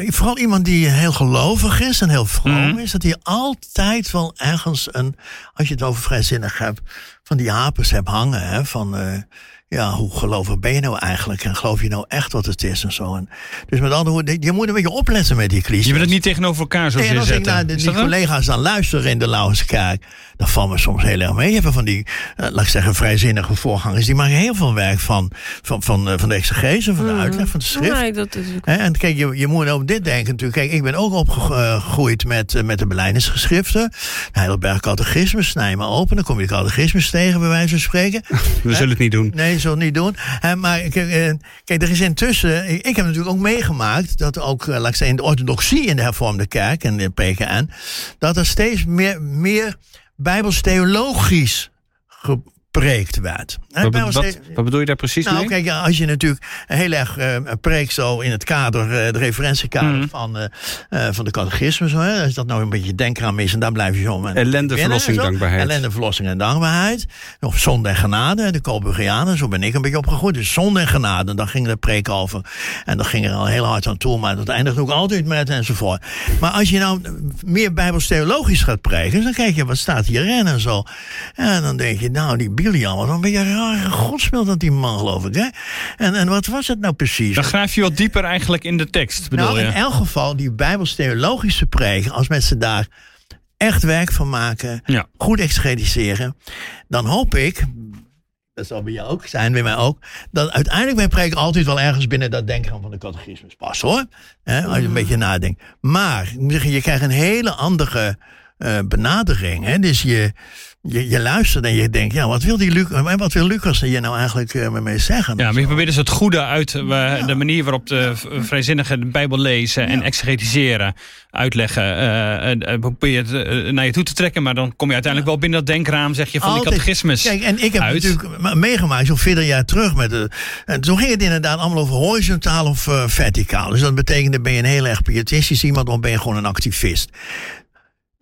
vooral iemand die heel gelovig is en heel vroom Mhm. is, dat hij altijd wel ergens een, als je het over vrijzinnig hebt, van die hapers hebt hangen. Hè, van, eh, ja, hoe gelovig ben je nou eigenlijk? En geloof je nou echt wat het is en zo? En, dus met andere woorden, je moet een beetje opletten met die clichés. Je wil het niet tegenover elkaar zo Nee, en als ik zetten. naar de, die collega's dan luister in de Lauwerskerk, dan valt me soms heel erg mee. Je hebt van die, eh, laat ik zeggen, vrijzinnige voorgangers. Die maken heel veel werk van, van, van, eh, van de exegese, van de uitleg, van de schrift. Nee, dat is ook Hè, En kijk, je, je moet op dit denken natuurlijk. Kijk, ik ben ook opgegroeid met, eh, met de beleidingsgeschriften. De Heidelberg Catechismus, snij maar open. Dan kom je de catechismus tegen, bij wijze van spreken. We zullen het niet doen. Nee, zo niet doen. Maar kijk, eh, kijk, er is intussen... Ik, ik heb natuurlijk ook meegemaakt... dat ook, eh, laat ik zeggen, in de orthodoxie in de hervormde kerk... en de PKN... dat er steeds meer, meer bijbels-theologisch gepreekt werd. Hè, Wat, Bijbels- wat, wat bedoel je daar precies nou, mee? kijk, als je natuurlijk heel erg eh preekt zo in het kader, eh, de referentiekader Mhm. van, eh, eh, van de catechisme, zo, hè, als dat nou een beetje denkraam is en daar blijf je zo met Ellende, verlossing, dankbaarheid. Ellende, verlossing en dankbaarheid. Of zonde en genade, de Colburgianen, zo ben ik een beetje opgegroeid. Dus zonde en genade, daar ging de preek over. En daar ging er al heel hard aan toe, maar dat eindigt ook altijd met enzovoort. Maar als je nou meer bijbels-theologisch gaat preken, dan kijk je, wat staat hierin en zo. En dan denk je, nou, die Bilian, wat een beetje een rare godsbeeld dat die man, geloof ik. Hè? En, en wat was het nou precies? Dan graaf je wat dieper eigenlijk in de tekst, bedoel nou, je? in elk geval, die bijbels-theologische preken, als mensen daar echt werk van maken, Ja. goed exegetiseren, dan hoop ik, dat zal bij jou ook zijn, bij mij ook, dat uiteindelijk mijn preek altijd wel ergens binnen dat denken van de catechismus past hoor. Hè, als je een beetje nadenkt. Maar, ik moet zeggen, je krijgt een hele andere eh, benadering. Hè? Dus je, je, je luistert en je denkt, ja, wat wil, die Luc, wat wil Lucas hier nou eigenlijk eh, met mij zeggen? Ja, maar je probeert dus het goede uit eh, de manier waarop de vrijzinnigen de Bijbel lezen en exegetiseren, uitleggen. eh, eh, eh, probeer je het eh, naar je toe te trekken, maar dan kom je uiteindelijk wel binnen dat denkraam, zeg je, van die Altijd. catechismus. Kijk, en ik heb uit. natuurlijk me- meegemaakt, zo'n 40 jaar terug. Met de, en toen ging het inderdaad allemaal over horizontaal of eh, verticaal. Dus dat betekende, ben je een heel erg pietistisch iemand of ben je gewoon een activist.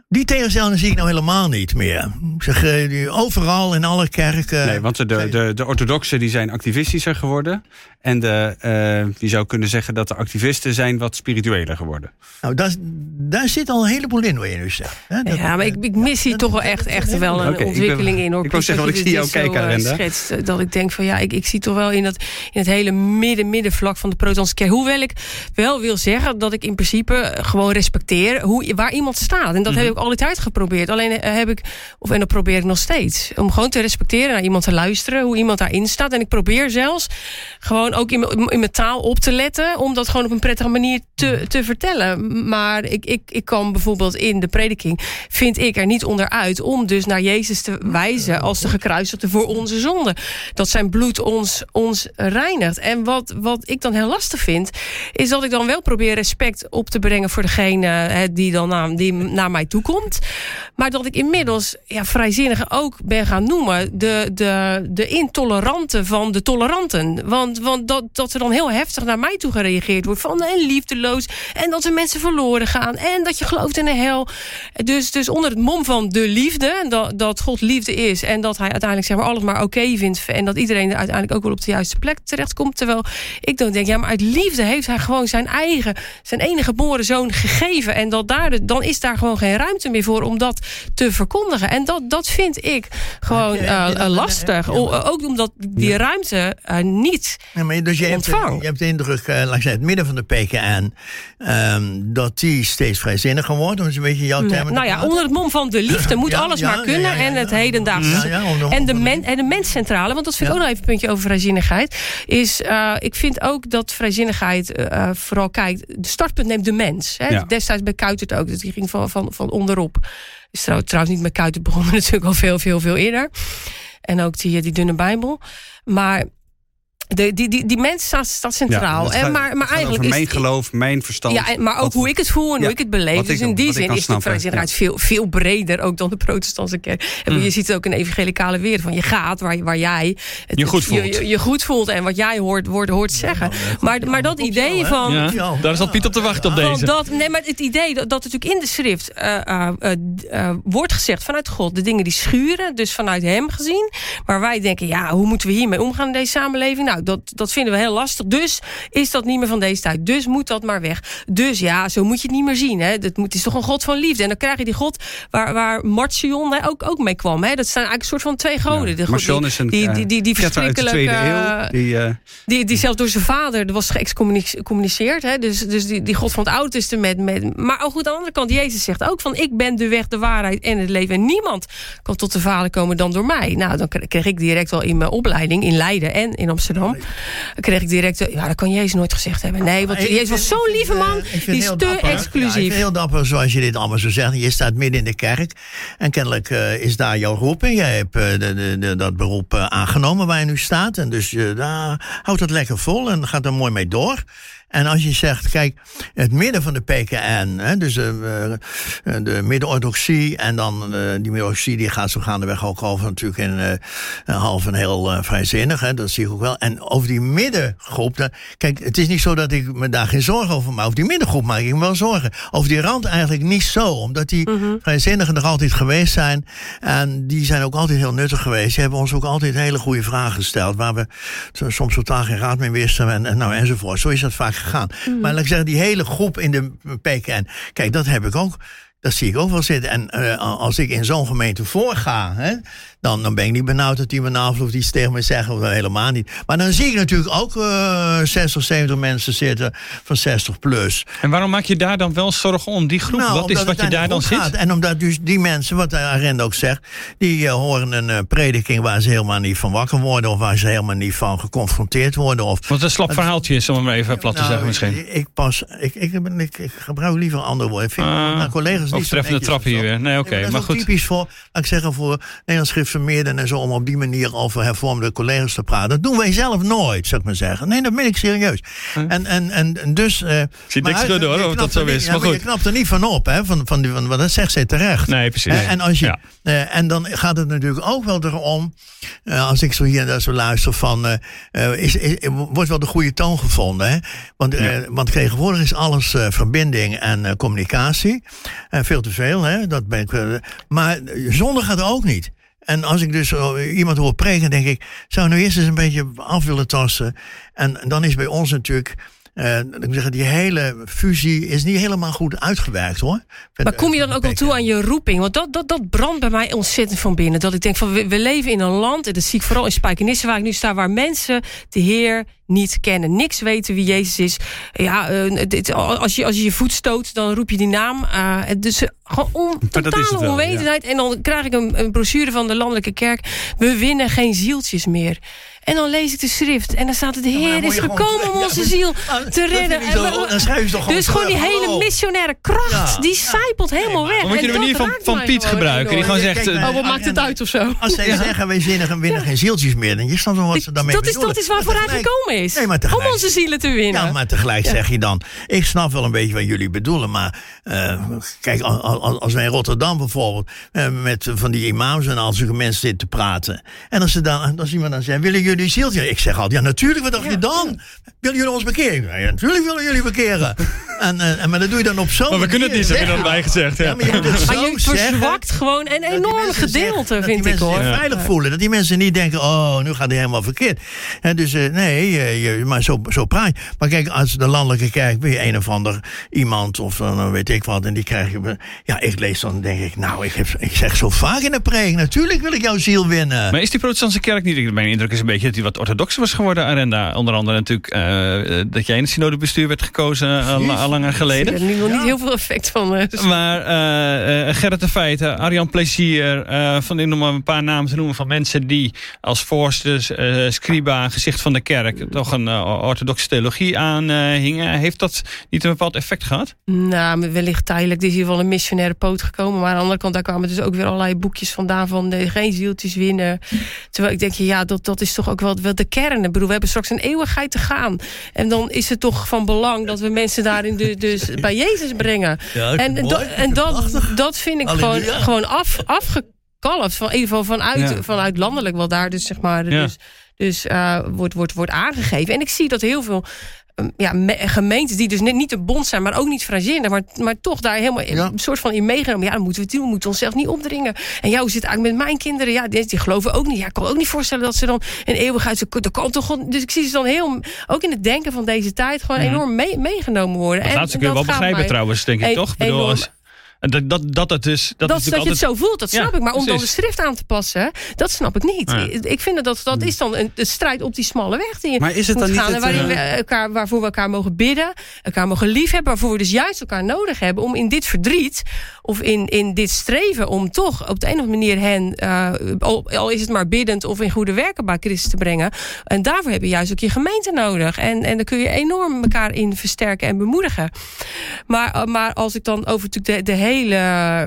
Die tegenstelling zie ik nou helemaal niet meer. Zeg, eh, overal in alle kerken. Nee, want de, de, de orthodoxen die zijn activistischer geworden. En de, eh, je zou kunnen zeggen dat de activisten zijn wat spiritueler geworden. Nou, daar, daar zit al een heleboel in wat je nu zegt. hè. Dat- Ja, maar ik, ik mis hier toch wel echt, echt wel een Oké, ik ben- ontwikkeling in. Hoor. ik wou zeggen, Dat want je ik zie jou kijken, eh, schetst, eh, dat ik denk van ja, ik, ik zie toch wel in, dat, in het hele midden, middenvlak van de protestantse kerk. Hoewel ik wel wil zeggen dat ik in principe gewoon respecteer hoe, waar iemand staat. En dat Mhm. heb ik altijd geprobeerd. Alleen heb ik, of en dat probeer ik nog steeds. Om gewoon te respecteren, naar iemand te luisteren, hoe iemand daarin staat. En ik probeer zelfs gewoon ook in, mijn- taal op te letten. Om dat gewoon op een prettige manier te, te vertellen. Maar ik, ik, ik kan bijvoorbeeld in de prediking, vind ik er niet onderuit. Om dus naar Jezus te wijzen als de gekruisigde voor onze zonde. Dat zijn bloed ons, ons reinigt. En wat, wat ik dan heel lastig vind, is dat ik dan wel probeer respect op te brengen voor degene die dan naar, die naar mij toe komt. Maar dat ik inmiddels ja, vrijzinnigen ook ben gaan noemen. De, de, de intoleranten van de toleranten. Want, want dat, dat, er dan heel heftig naar mij toe gereageerd wordt. Van en liefdeloos. En dat er mensen verloren gaan. En dat je gelooft in de hel. Dus, dus onder het mom van de liefde. Dat, dat God liefde is. En dat hij uiteindelijk zeg maar, alles maar oké vindt. En dat iedereen er uiteindelijk ook wel op de juiste plek terechtkomt. Terwijl ik dan denk, ja, maar uit liefde heeft hij gewoon zijn eigen, zijn enige geboren zoon gegeven. En dat daar, dan is daar gewoon geen ruimte meer voor om dat te verkondigen. En dat, dat vind ik gewoon uh, lastig. Ook omdat die ruimte uh, niet dus je hebt, je hebt de indruk, uh, laat ik zeggen, het midden van de PKN, um, dat die steeds vrijzinniger wordt. Dat is een beetje jouw term. Nou ja, onder het mom van de liefde moet ja, alles ja, maar kunnen. en het hedendaagse. en, de men, en de menscentrale, want dat vind ik ook nog even een puntje over vrijzinnigheid. Is, ik vind ook dat vrijzinnigheid vooral kijkt, de startpunt neemt de mens. Hè? Destijds bij Kuitert ook, dus die ging van, van, van onderop. Is trouwens niet met Kuitert begonnen, natuurlijk al veel, veel, veel eerder. En ook die, die dunne Bijbel. Maar de, die, die, die mens staat, staat centraal. Ja, maar, maar eigenlijk is, mijn geloof, mijn verstand. Ja, maar ook wat, hoe ik het voel en hoe ik het beleef. Dus in die zin is de vrijzinnigheid ja. veel, veel breder ook dan de protestantse kerk. En mm. je ziet het ook in de evangelicale wereld. Van je gaat waar, waar jij het, je, goed voelt. Je, je, goed voelt en wat jij hoort, hoort, hoort zeggen. maar, maar dat idee van... Ja, daar zat Piet op te wachten op deze. Dat, nee, maar het idee dat, dat natuurlijk in de schrift uh, uh, uh, wordt gezegd vanuit God. De dingen die schuren, dus vanuit hem gezien. Maar wij denken, ja, hoe moeten we hiermee omgaan in deze samenleving? Nou, dat, dat vinden we heel lastig. Dus is dat niet meer van deze tijd. Dus moet dat maar weg. Dus ja, zo moet je het niet meer zien. Hè. Het, moet, is toch een God van liefde. En dan krijg je die God waar, waar Marcion hè, ook, ook mee kwam. Hè. Dat zijn eigenlijk een soort van twee goden. Ja, Marcion is een die, die, die, die verschrikkelijke... Die, uh, die, die zelfs door zijn vader was geëxcommuniceerd. Hè. Dus, dus die, die God van het Oude Testament. Met, maar ook goed, aan de andere kant, Jezus zegt ook van... ik ben de weg, de waarheid en het leven. En niemand kan tot de vader komen dan door mij. Nou, dan kreeg ik direct al in mijn opleiding in Leiden en in Amsterdam kreeg ik direct... Ja, dat kan Jezus nooit gezegd hebben. Nee, want Jezus was zo'n lieve man. Die is te exclusief. Ja, ik vind heel dapper zoals je dit allemaal zo zegt. Je staat midden in de kerk. En kennelijk uh, is daar jouw roeping. Jij hebt uh, de, de, de, dat beroep uh, aangenomen waar je nu staat. En dus daar houdt het lekker vol en gaat er mooi mee door. En als je zegt, kijk, het midden van de PKN, hè, dus de, uh, de midden-orthodoxie, en dan uh, die midden-orthodoxie die gaat zo gaandeweg ook over natuurlijk in half en heel vrijzinnig, hè, dat zie ik ook wel. En over die middengroep, dan, kijk, het is niet zo dat ik me daar geen zorgen over maak. Over die middengroep maak ik me wel zorgen. Over die rand eigenlijk niet zo, omdat die mm -hmm. vrijzinnigen er altijd geweest zijn. En die zijn ook altijd heel nuttig geweest. Die hebben ons ook altijd hele goede vragen gesteld, waar we soms totaal geen raad mee wisten en, en, nou, enzovoort. Zo is dat vaak gegaan. Maar laat ik zeggen, die hele groep in de PKN. Kijk, dat heb ik ook. Dat zie ik ook wel zitten. En uh, als ik in zo'n gemeente voorga, hè, dan, dan ben ik niet benauwd dat die me navloed iets tegen me zeggen. Of helemaal niet. Maar dan zie ik natuurlijk ook uh, 60, 70 mensen zitten van 60 plus. En waarom maak je daar dan wel zorgen om? Die groep, nou, wat is wat je daar dan gaat. zit? En omdat dus die mensen, wat de agenda ook zegt, die uh, horen een uh, prediking waar ze helemaal niet van wakker worden. Of waar ze helemaal niet van geconfronteerd worden. Of, wat een slap verhaaltje is, om hem even plat te nou, zeggen misschien. Ik, ik pas, ik, ik, ik, ik, gebruik liever andere woorden. Ik vind uh, mijn collega's niet treffende trap hier weer. Nee, oké. Okay, maar goed. typisch voor, laat ik zeggen, voor Nederlands schriftvermeerden en zo om op die manier over hervormde collega's te praten. Dat doen wij zelf nooit, zou ik maar zeggen. Nee, dat ben ik serieus. Hm. En, en, en, en dus... Uh, Ziet niks schudden hoor, of dat zo is. Maar, goed. je knapt er niet van op, hè, van, van, van, van, dat zegt zij terecht. Nee, precies. Uh, en, als je, uh, en dan gaat het natuurlijk ook wel erom, als ik zo hier en daar zo luister, van, is, is, wordt wel de goede toon gevonden. Hè? Want, want tegenwoordig is alles verbinding en communicatie. Veel te veel, hè? dat ben ik. maar zonder gaat ook niet. En als ik dus iemand hoor preken, denk ik, zou nou eerst eens een beetje af willen tasten. En dan is bij ons natuurlijk. Uh, ik zeggen, die hele fusie is niet helemaal goed uitgewerkt hoor. Maar kom je dan ook wel toe aan je roeping? Want dat, dat, dat brandt bij mij ontzettend van binnen. Dat ik denk van we, we leven in een land, en dat zie ik vooral in Spijkenisse waar ik nu sta, waar mensen de Heer niet kennen. Niks weten wie Jezus is. Ja, uh, dit, als, je, als je je voet stoot, dan roep je die naam. Uh, dus gewoon on, totale wel, onwetendheid. Ja. En dan krijg ik een, een brochure van de Landelijke Kerk. We winnen geen zieltjes meer. En dan lees ik de schrift. En dan staat het, de Heer is gekomen om onze ziel te redden. Zo, dan schrijf je toch dus gewoon die hele missionaire kracht, die zijpelt helemaal weg. Moet je de manier van, van Piet gebruiken? Die gewoon zegt... Oh, wat maakt het uit of zo? Als zij zeggen, wij zinnen winnen geen zieltjes meer. Dan je snapt wel wat ze daarmee dat is, dat is waarvoor hij gekomen is. Om onze zielen te winnen. Ja, maar tegelijk zeg je dan... Ik snap wel een beetje wat jullie bedoelen, maar... eh, kijk, al- al- als wij in Rotterdam bijvoorbeeld... eh, met van die imams en al zulke mensen zitten te praten... en als, ze dan, als iemand dan zegt... willen jullie zieltje? Ik zeg altijd, ja, natuurlijk, wat dacht je dan? Willen jullie ons bekeren? Ja, natuurlijk willen jullie bekeren. en, eh, en, maar dat doe je dan op zo'n Maar we kunnen het niet, heb je dan bijgezegd. Ja, Ja. maar je Maar je verzwakt gewoon een enorm gedeelte, zeggen- vind die ik mensen hoor. zich veilig voelen. Dat die mensen niet denken, oh, nu gaat hij helemaal verkeerd. Hè, dus eh, nee, eh, je, maar zo, zo praat je. Maar kijk, als de landelijke kerk weer een of ander iemand of dan weet ik wat. En die krijg je... Ja, ik lees dan denk ik, nou, ik, heb, ik zeg zo vaak in de preek. Natuurlijk wil ik jouw ziel winnen. Maar is die protestantse kerk niet... Mijn indruk is een beetje dat die wat orthodoxer was geworden, Arenda. Onder andere natuurlijk eh, dat jij in het synodebestuur werd gekozen eh, al, al langer Ik geleden. heb er nu nog niet heel veel effect van. eh, dus- Maar eh, eh, Gerrit de Feiten, Arjan Plezier, eh, van ik noem maar een paar namen te noemen van mensen die als voorsters, eh scriba, gezicht van de kerk, toch een orthodoxe theologie aanhingen. Heeft dat niet een bepaald effect gehad? Nou, wellicht tijdelijk. Er is hier wel een missionaire poot gekomen. Maar aan de andere kant, daar kwamen dus ook weer allerlei boekjes vandaan van geen zieltjes winnen. Terwijl ik denk, ja, dat, dat is toch ook wel, wel de kern. Ik bedoel, we hebben straks een eeuwigheid te gaan. En dan is het toch van belang dat we mensen daarin dus, dus bij Jezus brengen. Ja, En, mooi. En dat, dat vind ik gewoon, gewoon af, afgekalfd. Van, in ieder geval vanuit, Ja. vanuit landelijk, wat daar dus zeg maar Ja. dus, dus, eh, wordt, wordt, wordt aangegeven. En ik zie dat heel veel ja, me- gemeentes die dus net niet een bond zijn, maar ook niet vrijzinnig, maar, maar toch daar helemaal Ja. een soort van in meegenomen. Ja, dan moeten we het doen, we moeten onszelf niet opdringen. En hoe zit eigenlijk met mijn kinderen? Ja, die, die geloven ook niet. Ja, ik kan ook niet voorstellen dat ze dan een eeuwigheid. Dat kan toch gewoon. Dus ik zie ze dan heel, ook in het denken van deze tijd, gewoon enorm mee- meegenomen worden. Dat laatste kun je wel begrijpen trouwens, denk ik toch? Bedoel, enorm- als, dat, dat, dat het dus... Dat, dat, is dat je het zo voelt, dat Ja, snap ik. Maar om dan de schrift aan te passen, dat snap ik niet. Ja. Ik vind dat dat is dan een, een strijd op die smalle weg die je Maar is het moet dan niet gaan. en het, waarin eh, we elkaar, waarvoor we elkaar mogen bidden, elkaar mogen liefhebben, waarvoor we dus juist elkaar nodig hebben om in dit verdriet of in, in dit streven om toch op de een of andere manier hen, eh, al, al is het maar biddend of in goede werken bij Christus te brengen. En daarvoor heb je juist ook je gemeente nodig. En, en dan kun je enorm elkaar in versterken en bemoedigen. Maar, eh, maar als ik dan over natuurlijk de, de hele eh,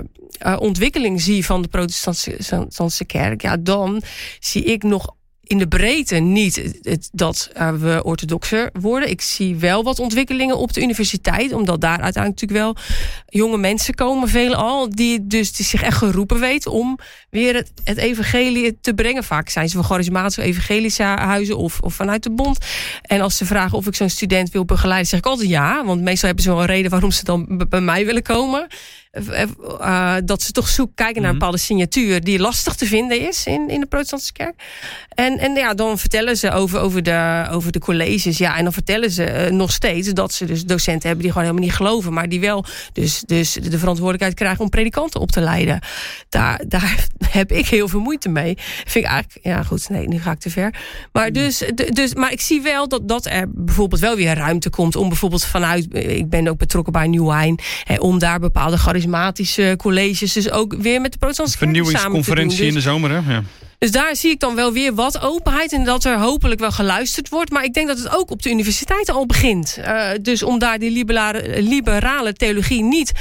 ontwikkeling zie van de protestantse kerk, ja, dan zie ik nog in de breedte niet het- dat eh, we orthodoxer worden. Ik zie wel wat ontwikkelingen op de universiteit, omdat daar uiteindelijk natuurlijk wel jonge mensen komen, veelal, die dus die zich echt geroepen weten om weer het, evangelie te brengen. Vaak zijn ze van charismatische evangelische huizen of, of vanuit de bond. En als ze vragen of ik zo'n student wil begeleiden, zeg ik altijd ja. Want meestal hebben ze wel een reden waarom ze dan bij mij willen komen. Eh, eh, dat ze toch zoeken, kijken naar een bepaalde signatuur die lastig te vinden is in, in de protestantse kerk. En, en ja, dan vertellen ze over, over, de, over de colleges. Ja, en dan vertellen ze eh, nog steeds dat ze dus docenten hebben die gewoon helemaal niet geloven. Maar die wel dus, dus de verantwoordelijkheid krijgen om predikanten op te leiden. Daar, daar heb ik heel veel moeite mee. Vind ik eigenlijk, ja goed, nee, nu ga ik te ver. Maar, dus, de- dus, maar ik zie wel dat, dat er bijvoorbeeld wel weer ruimte komt om bijvoorbeeld vanuit, ik ben ook betrokken bij Nieuw Wijn, hè, om daar bepaalde charismatische colleges, dus ook weer met de protestantse. Vernieuwingsconferentie in Dus- de zomer, hè? Ja. dus daar zie ik dan wel weer wat openheid en dat er hopelijk wel geluisterd wordt. Maar ik denk dat het ook op de universiteiten al begint. Eh, dus om daar die liberale, liberale theologie niet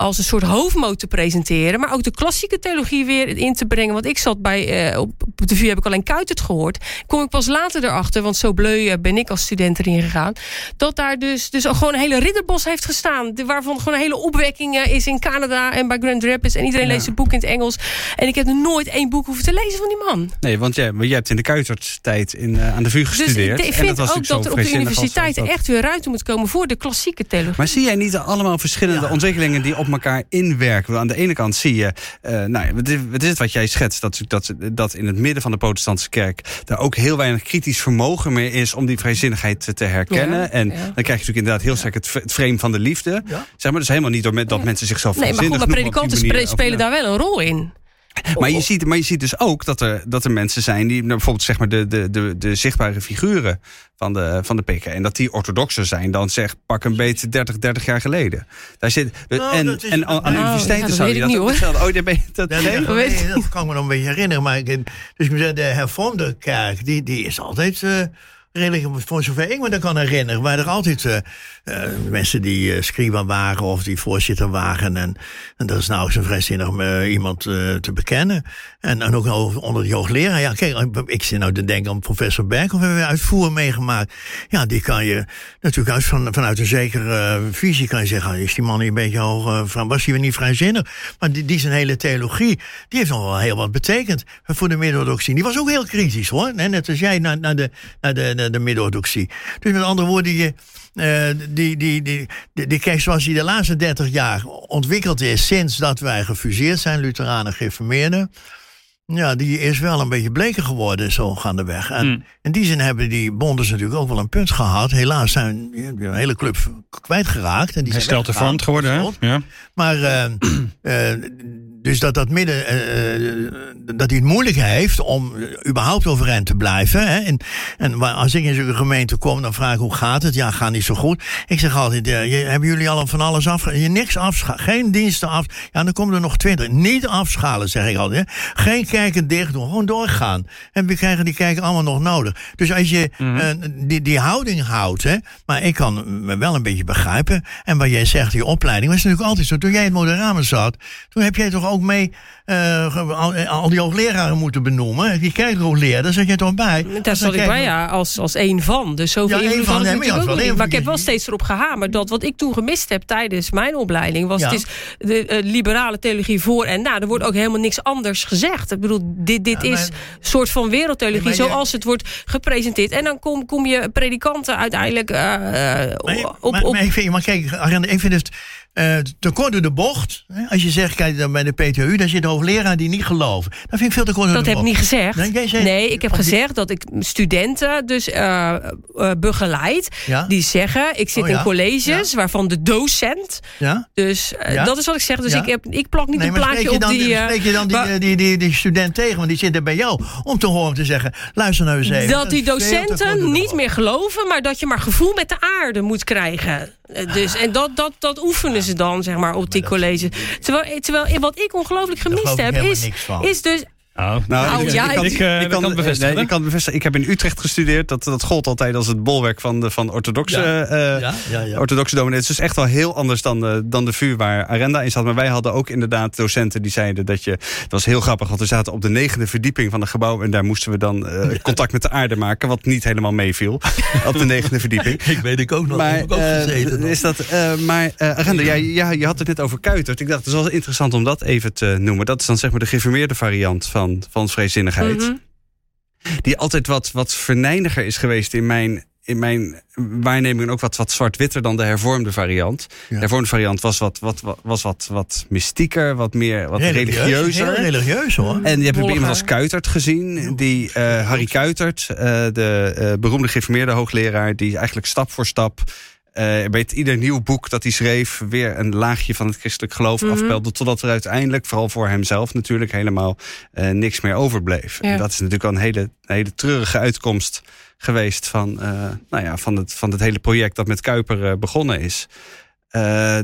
als een soort hoofdmoot te presenteren. Maar ook de klassieke theologie weer in te brengen. Want ik zat bij, eh, op de vuur heb ik alleen Kuitert gehoord. Kom ik pas later erachter, want zo bleu eh, ben ik als student erin gegaan. Dat daar dus, dus ook gewoon een hele ridderbos heeft gestaan. De- Waarvan gewoon een hele opwekking eh, is in Canada en bij Grand Rapids. En iedereen leest het boek in het Engels. En ik heb nooit één boek hoeven te lezen van die man. Nee, want jij, maar jij hebt in de Kuitertstijd in, aan de VU Dus gestudeerd. ik, ik en vind was ook dat er op de universiteiten dat- echt weer ruimte moet komen voor de klassieke theologie. Maar zie jij niet allemaal verschillende ontwikkelingen die op elkaar inwerken? Want Aan de ene kant zie je, eh, nou, wat is, wat het jij schetst? Dat, dat, dat in het midden van de protestantse kerk daar ook heel weinig kritisch vermogen meer is om die vrijzinnigheid te- herkennen. Ja, en ja. dan krijg je natuurlijk inderdaad heel sterk het, het frame van de liefde. Zeg maar, dus helemaal niet door met, dat mensen zichzelf nee, maar goed, maar op predikanten spelen daar wel een rol in. maar je, ziet, maar je ziet dus ook dat er, dat er mensen zijn die, nou, bijvoorbeeld zeg maar de, de, de, de zichtbare figuren van de, van de PK. En dat die orthodoxer zijn dan zeg pak een beetje 30, 30 jaar geleden. Daar zit, Nou, en, is- en aan de Oh, universiteiten zou je ik dat niet, ook hetzelfde. Oh, daar ben je, dat, dat, weet nee, dat kan ik me nog een beetje herinneren. Maar ik, dus ik moet zeggen, de hervormde kerk, die, die is altijd eh, voor zover ik me dat kan herinneren, waren er altijd uh, uh, mensen die uh, scriba waren of die voorzitter waren. En, en dat is nou zo'n vrijzinnig iemand te bekennen. En, en ook onder de hoogleraar. Ja, kijk, ik zit nou te denken aan professor Berghoff, hebben we uitvoer meegemaakt. Ja, die kan je natuurlijk uit, van, vanuit een zekere visie kan je zeggen, is die man niet een beetje hoog, was hij weer niet vrijzinnig? Maar die, die zijn hele theologie, die heeft nog wel heel wat betekend voor de Midden-Orthodoxie. Die was ook heel kritisch hoor, net als jij naar, naar de, naar de, de Midden-Orthodoxie. Dus met andere woorden, je, uh, die, die, die, kijk, zoals die de laatste 30 jaar ontwikkeld is sinds dat wij gefuseerd zijn, Lutheranen gereformeerden. Ja, die is wel een beetje bleker geworden zo gaandeweg. En mm. in die zin hebben die bondes natuurlijk ook wel een punt gehad. Helaas zijn een hele club kwijtgeraakt. En die Hersteld hervormd geworden, hè? Ja. Maar uh, uh, dus dat dat midden, uh, dat hij het moeilijk heeft om überhaupt overeind te blijven. Hè? En, en als ik in zo'n gemeente kom, dan vraag ik hoe gaat het? Ja, gaat niet zo goed. Ik zeg altijd, uh, hebben jullie al van alles af? Je niks afschalen, geen diensten af. Ja, dan komen er nog twintig. Niet afschalen, zeg ik altijd. Hè? Geen kijken dicht doen, gewoon doorgaan. En we krijgen die kijken allemaal nog nodig. Dus als je mm -hmm. die, die houding houdt, hè, maar ik kan me wel een beetje begrijpen. En wat jij zegt, die opleiding, was natuurlijk altijd zo. Toen jij in het Moderamen zat, toen heb jij toch ook mee uh, al, al, die hoogleraren moeten benoemen. Die kerkhoogleraar, daar zit je toch bij? Daar zat ik bij, ja, als, als één van. Dus zoveel ja, van, nee, maar, ook niet. maar ik heb wel steeds erop gehamerd dat wat ik toen gemist heb tijdens mijn opleiding... was het is de uh, liberale theologie voor en na. Er wordt ook helemaal niks anders gezegd. Ik bedoel, dit, dit is een soort van wereldtheologie zoals het wordt gepresenteerd. En dan kom, kom je predikanten uiteindelijk uh, op... Maar, maar, ik vind, maar kijk, ik vind het uh, te kort door de bocht. Als je zegt, kijk dan bij de PTU, daar zit hoogleraar die niet geloven. Dat vind ik veel te kort door dat de bocht. Dat heb ik niet gezegd. Nee, nee ik heb gezegd dat ik studenten dus uh, uh, begeleid. Ja? Die zeggen, ik zit oh, ja? in colleges ja? waarvan de docent... Ja? Dus dat is wat ik zeg. Dus ik, heb, ik plak niet nee, een plaatje op die... spreek je dan die, die, die, die, student tegen, want die zit er bij jou... om te horen te zeggen, luister nou eens even. Dat die docenten niet meer geloven... maar dat je maar gevoel met de aarde moet krijgen. Dus, en dat, dat, dat oefenen ze dan, zeg maar, op die college. Terwijl, terwijl wat ik ongelooflijk gemist heb, is, is dus Oh, nou, ik, ja, ik, kan, ik, uh, ik, kan, kan bevestigen. Nee, ik kan bevestigen. Ik heb in Utrecht gestudeerd. Dat, dat gold altijd als het bolwerk van, de, van orthodoxe, ja. Uh, ja, orthodoxe dominees. Het is dus echt wel heel anders dan de, dan de vuur waar Arenda in zat. Maar wij hadden ook inderdaad docenten die zeiden dat je... Het was heel grappig, want we zaten op de negende verdieping van het gebouw... en daar moesten we dan uh, contact met de aarde maken... wat niet helemaal meeviel op de negende verdieping. ik weet ik ook nog. Maar, ik ook gezeten, is dat, maar Arenda, jij, ja, je had het net over Kuitert. Ik dacht, het is wel interessant om dat even te noemen. Dat is dan zeg maar de geformeerde variant van van, vrijzinnigheid. Mhm. Die altijd wat, wat verneiniger is geweest in mijn, in mijn waarneming. En ook wat, wat zwart-witter dan de hervormde variant. De hervormde variant was wat, wat, was wat, wat mystieker, wat meer wat religieus, religieuzer. Heel religieus hoor. En je hebt iemand als Kuitert gezien. Die, uh, Harry Kuitert, uh, de uh, beroemde geïnformeerde hoogleraar. Die eigenlijk stap voor stap uh, bij ieder nieuw boek dat hij schreef... weer een laagje van het christelijk geloof mm afpelde... totdat er uiteindelijk, vooral voor hemzelf natuurlijk... helemaal uh, niks meer overbleef. En dat is natuurlijk al een hele, hele treurige uitkomst geweest... van, uh, nou ja, van, het, van het hele project dat met Kuiper begonnen is.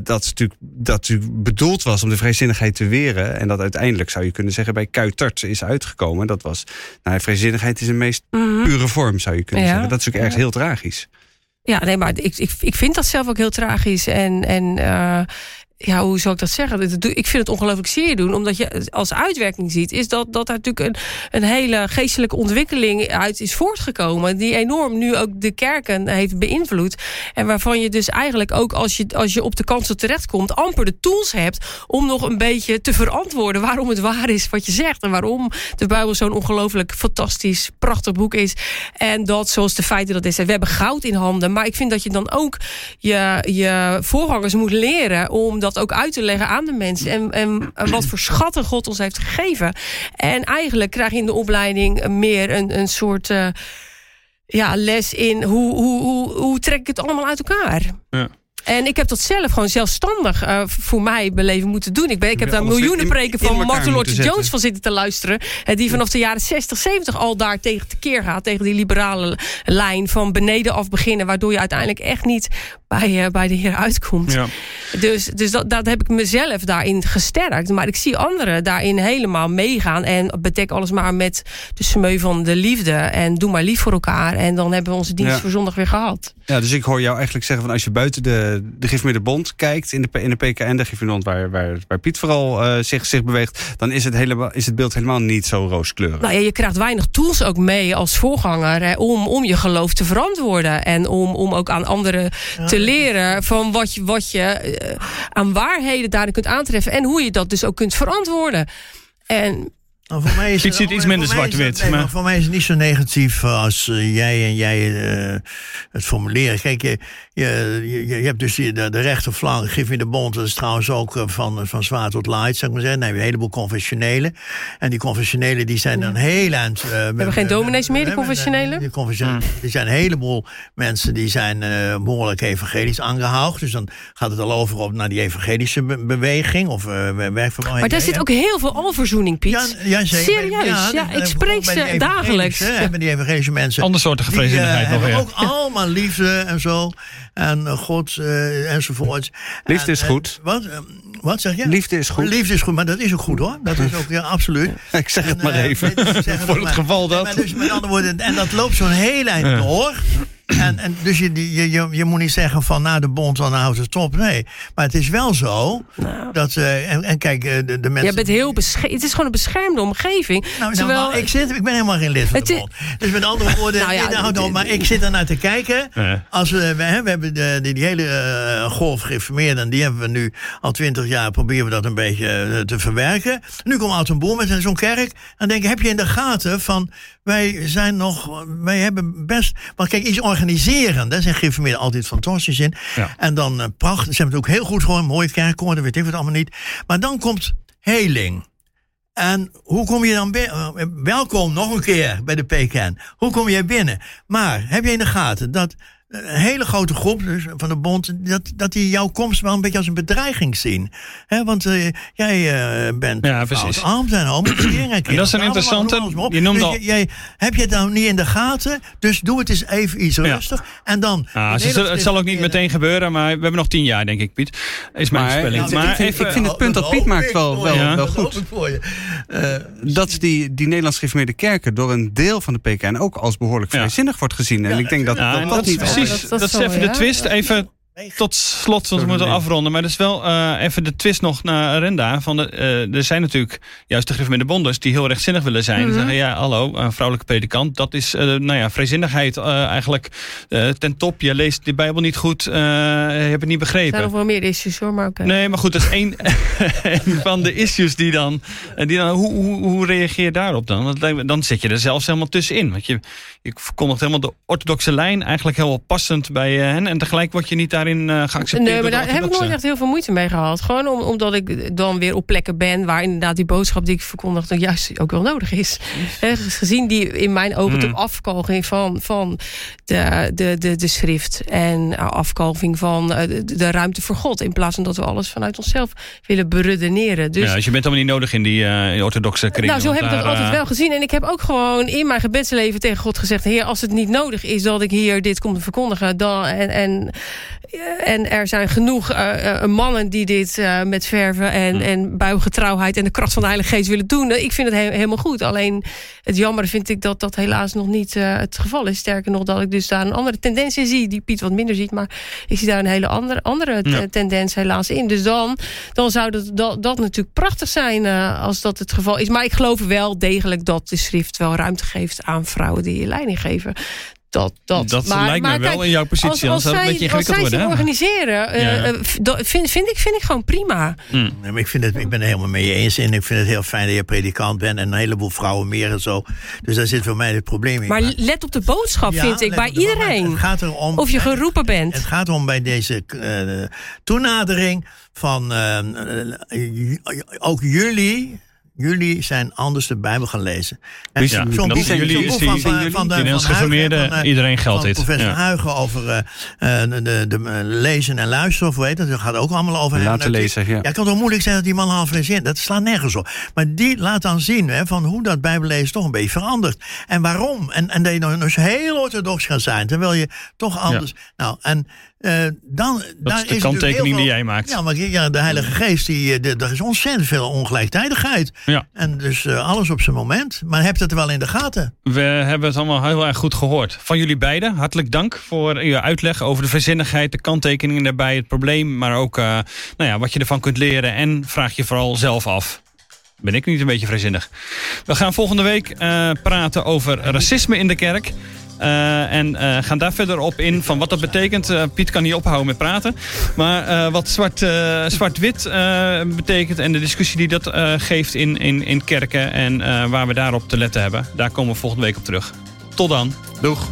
dat, natuurlijk, dat natuurlijk bedoeld was om de vrijzinnigheid te weren. En dat uiteindelijk, zou je kunnen zeggen, bij Kuitert is uitgekomen. Dat was, nou, vrijzinnigheid is een meest mm pure vorm, zou je kunnen zeggen. Dat is natuurlijk ergens heel tragisch. Ja, nee, maar ik, ik, ik vind dat zelf ook heel tragisch. En, en uh, ja, hoe zou ik dat zeggen? Ik vind het ongelooflijk zeer doen. Omdat je als uitwerking ziet, is dat, dat er natuurlijk een, een hele geestelijke ontwikkeling uit is voortgekomen. Die enorm nu ook de kerken heeft beïnvloed. En waarvan je dus eigenlijk ook als je, als je op de kansen terechtkomt, amper de tools hebt om nog een beetje te verantwoorden waarom het waar is wat je zegt. En waarom de Bijbel zo'n ongelooflijk fantastisch, prachtig boek is. En dat, zoals de feiten dat is, we hebben goud in handen. Maar ik vind dat je dan ook je, je voorgangers moet leren om dat ook uit te leggen aan de mensen. En, en wat voor schatten God ons heeft gegeven. En eigenlijk krijg je in de opleiding meer een, een soort... Uh, ja, les in hoe, hoe, hoe, hoe trek ik het allemaal uit elkaar. Ja. En ik heb dat zelf gewoon zelfstandig eh, voor mij beleven moeten doen. Ik, ben, ik heb daar miljoenen preken van Martin Luther Jones van zitten te luisteren. eh, die vanaf de jaren 60, 70 al daar tegen tekeer gaat. Tegen die liberale lijn van beneden af beginnen. Waardoor je uiteindelijk echt niet bij, eh, bij de Heer uitkomt. Ja. Dus, dus dat, dat heb ik mezelf daarin gesterkt. Maar ik zie anderen daarin helemaal meegaan. En bedek alles maar met de smeu van de liefde. En doe maar lief voor elkaar. En dan hebben we onze dienst Ja. voor zondag weer gehad. Ja, dus ik hoor jou eigenlijk zeggen van als je buiten de, de Gifmeerde Bond kijkt in de, in de PKN, de Gifmeerde Bond waar, waar, waar Piet vooral eh, zich, zich beweegt, dan is het, helemaal, is het beeld helemaal niet zo rooskleurig. Nou ja, je krijgt weinig tools ook mee als voorganger hè, om, om je geloof te verantwoorden. En om, om ook aan anderen te leren van wat je, wat je eh, aan waarheden daarin kunt aantreffen. En hoe je dat dus ook kunt verantwoorden. En Nou, voor mij is Piet ziet iets minder zwart-wit, het- nee, maar- maar voor mij is het niet zo negatief als eh, jij en jij eh, het formuleren. Kijk, je, je, je, je hebt dus de, de rechterflank, Gif in de Bond, dat is trouwens ook eh, van, van zwaar tot light, zou ik maar zeggen. Dan heb je een heleboel confessionele. En die confessionele die zijn dan heel eind. we hebben geen dominees meer, die confessionele? Die, confessionele, die zijn een heleboel mensen die zijn eh, behoorlijk evangelisch aangehouden. Dus dan gaat het al over op naar die evangelische be- beweging of eh werkverband. Maar daar zit ook heel veel alverzoening, Piet. Ja, ja, zeker. Serieus, ja, dat- ik spreek ze dagelijks. hè, Hebben die evangelische mensen. Andersoortige die, eh, vreedzindelijkheid nog hebben weer. ook allemaal liefde en zo. En God eh, enzovoort. Liefde En, is eh, goed. wat, eh, wat zeg je? Liefde is goed. Liefde is goed, maar dat is ook goed hoor. Dat is ook ja, absoluut. Ik zeg het En, maar even. nee, dus Voor het maar. geval Nee, dat. maar dus met andere woorden, en dat loopt zo'n heel eind door. En, en dus je, je, je, je moet niet zeggen van na de bond, dan houdt het op. Nee, maar het is wel zo Nou. dat. eh, en, en kijk, eh, de, de mensen. Je bent heel besche- het is gewoon een beschermde omgeving. Nou, nou, Terwijl, ik, zit, ik ben helemaal geen lid van Het de bond. Dus met andere woorden, Nou ja, nee, nou, nou, maar ik zit er naar te kijken. Ja. Als we, we, hè, we hebben de, die, die hele eh, golf geïnformeerd... en die hebben we nu al twintig jaar... proberen we dat een beetje te verwerken. Nu komt Oud en Boer met zo'n kerk. En denk ik, heb je in de gaten van... wij zijn nog... wij hebben best... want kijk, iets organiseren... daar zijn geïnformeerden altijd fantastisch in. Ja. En dan uh, prachtig, ze hebben het ook heel goed mooie kerkkoor, dat weet ik wat allemaal niet. Maar dan komt heling... En hoe kom je dan binnen? Welkom nog een keer bij de PKN. Hoe kom jij binnen? Maar heb je in de gaten dat een hele grote groep dus van de bond... dat, dat die jouw komst wel een beetje als een bedreiging zien? Hè, want eh, jij eh, bent Ja, precies. arm zijn homoseksueel. En dat is een interessante- je noemde al- Dus jij, heb je het nou niet in de gaten? Dus doe het eens even iets Ja. rustig. En dan... Ah, in ze zullen- het zal ook niet meteen gebeuren, maar we hebben nog tien jaar, denk ik, Piet. Is mijn. Nou, maar ik vind- even, ik vind het punt dat Piet maakt wel- wel- je. wel Dat goed. je. Eh, dat die, die Nederlands geïnformeerde kerken door een deel van de PKN ook als behoorlijk Ja. vrijzinnig wordt gezien. En Ja, ik denk dat Ja, dat, en dat, dat niet precies. Dat- Dat, dat is even de twist. Even tot slot, want we moeten afronden. Maar dat is wel eh, even de twist nog naar Renda. Van de, eh, er zijn natuurlijk juist de gereformeerde bonders die heel rechtzinnig willen zijn. Mhm. zeggen, ja, hallo, een vrouwelijke predikant. Dat is, eh, nou ja, vrijzinnigheid eh, eigenlijk eh, ten top. Je leest de Bijbel niet goed, eh, je hebt het niet er zijn begrepen. nog wel meer issues hoor, maar oké. Nee, maar goed, dat is één, van de issues die dan... en Die dan hoe, hoe, hoe reageer je daarop dan? Want dan zit je er zelfs helemaal tussenin. Want je, je verkondigt helemaal de orthodoxe lijn... eigenlijk heel passend bij hen. En tegelijk word je niet daarin eh, geaccepteerd Nee, maar daar heb ik nooit echt heel veel moeite mee gehad. Gewoon om, omdat ik dan weer op plekken ben waar inderdaad die boodschap die ik verkondig dan juist ook wel nodig is. Hè, gezien die in mijn ogen Hmm. de afkalving van, van de, de, de, de schrift en afkalving van eh, de, de ruimte voor God. In plaats van dat we alles vanuit onszelf willen beredeneren. Dus Ja, dus je bent helemaal niet nodig in die eh, in orthodoxe kringen. nou, zo heb ik dat altijd eh, wel gezien. En ik heb ook gewoon in mijn gebedsleven tegen God gezegd... Heer, als het niet nodig is dat ik hier dit kom te verkondigen... Dan, en, en, en er zijn genoeg eh, eh, mannen die dit eh, met verven en, en buigetrouwheid... en de kracht van de Heilige Geest willen doen... ik vind het he- helemaal goed. Alleen het jammer vind ik dat dat helaas nog niet het geval is. Sterker nog dat ik dus daar een andere tendens in zie... die Piet wat minder ziet, maar ik zie daar een hele andere, andere Ja. tendens helaas in. Dus dan, dan zou dat, dat, dat natuurlijk prachtig zijn als dat het geval is. Maar ik geloof wel degelijk dat de schrift wel ruimte geeft aan vrouwen die je leiding geven. Dat, dat, Dat maar, lijkt maar me wel in jouw positie. Als, als, een zij, beetje als zij worden. hè? organiseren, eh, Ja. eh, dat vind, vind, ik, vind ik gewoon prima. Mm. Nee, maar ik, vind het, ik ben het helemaal mee eens. En ik vind het heel fijn dat je predikant bent. En een heleboel vrouwen meer en zo. Dus daar zit voor mij het probleem in. Maar let op de boodschap, Ja, vind ik, bij iedereen. Het gaat erom, Of je geroepen bent. Het gaat om bij deze eh, toenadering van ook jullie jullie zijn anders de Bijbel gaan lezen. En zijn- zo'n dat boek- zijn zo'n jullie- boek van- zijn van- jullie- van de- van Huigen, van, eh, iedereen geldt dit. professor Ja. Huigen over eh, eh, de, de, de, lezen en luisteren, of hoe heet dat? Dat gaat ook allemaal over. Laten lezen, ja. Ja, ik kan toch moeilijk zeggen dat die man half zin. Dat slaat nergens op. Maar die laat dan zien hè, van hoe dat Bijbellezen toch een beetje verandert. En waarom. En, en dat je nog eens heel orthodox gaat zijn. Terwijl je toch anders. Nou, en eh, dan. Dat daar is de kanttekening die jij maakt. Ja, maar ja, de Heilige Geest, die, eh, de- er is ontzettend veel ongelijktijdigheid. Ja. En dus eh, alles op zijn moment. Maar hebt het wel in de gaten? We hebben het allemaal heel erg goed gehoord. Van jullie beiden, hartelijk dank voor uw uitleg over de verzinnigheid, de kanttekeningen daarbij, het probleem, maar ook nou ja, wat je ervan kunt leren. En vraag je vooral zelf af. Ben ik niet een beetje vrijzinnig? We gaan volgende week praten over racisme in de kerk. Eh, en eh, gaan daar verder op in van wat dat betekent. Eh, Piet kan niet ophouden met praten. Maar wat zwart, zwart-wit betekent en de discussie die dat geeft in, in, in kerken en waar we daarop te letten hebben. Daar komen we volgende week op terug. Tot dan. Doeg.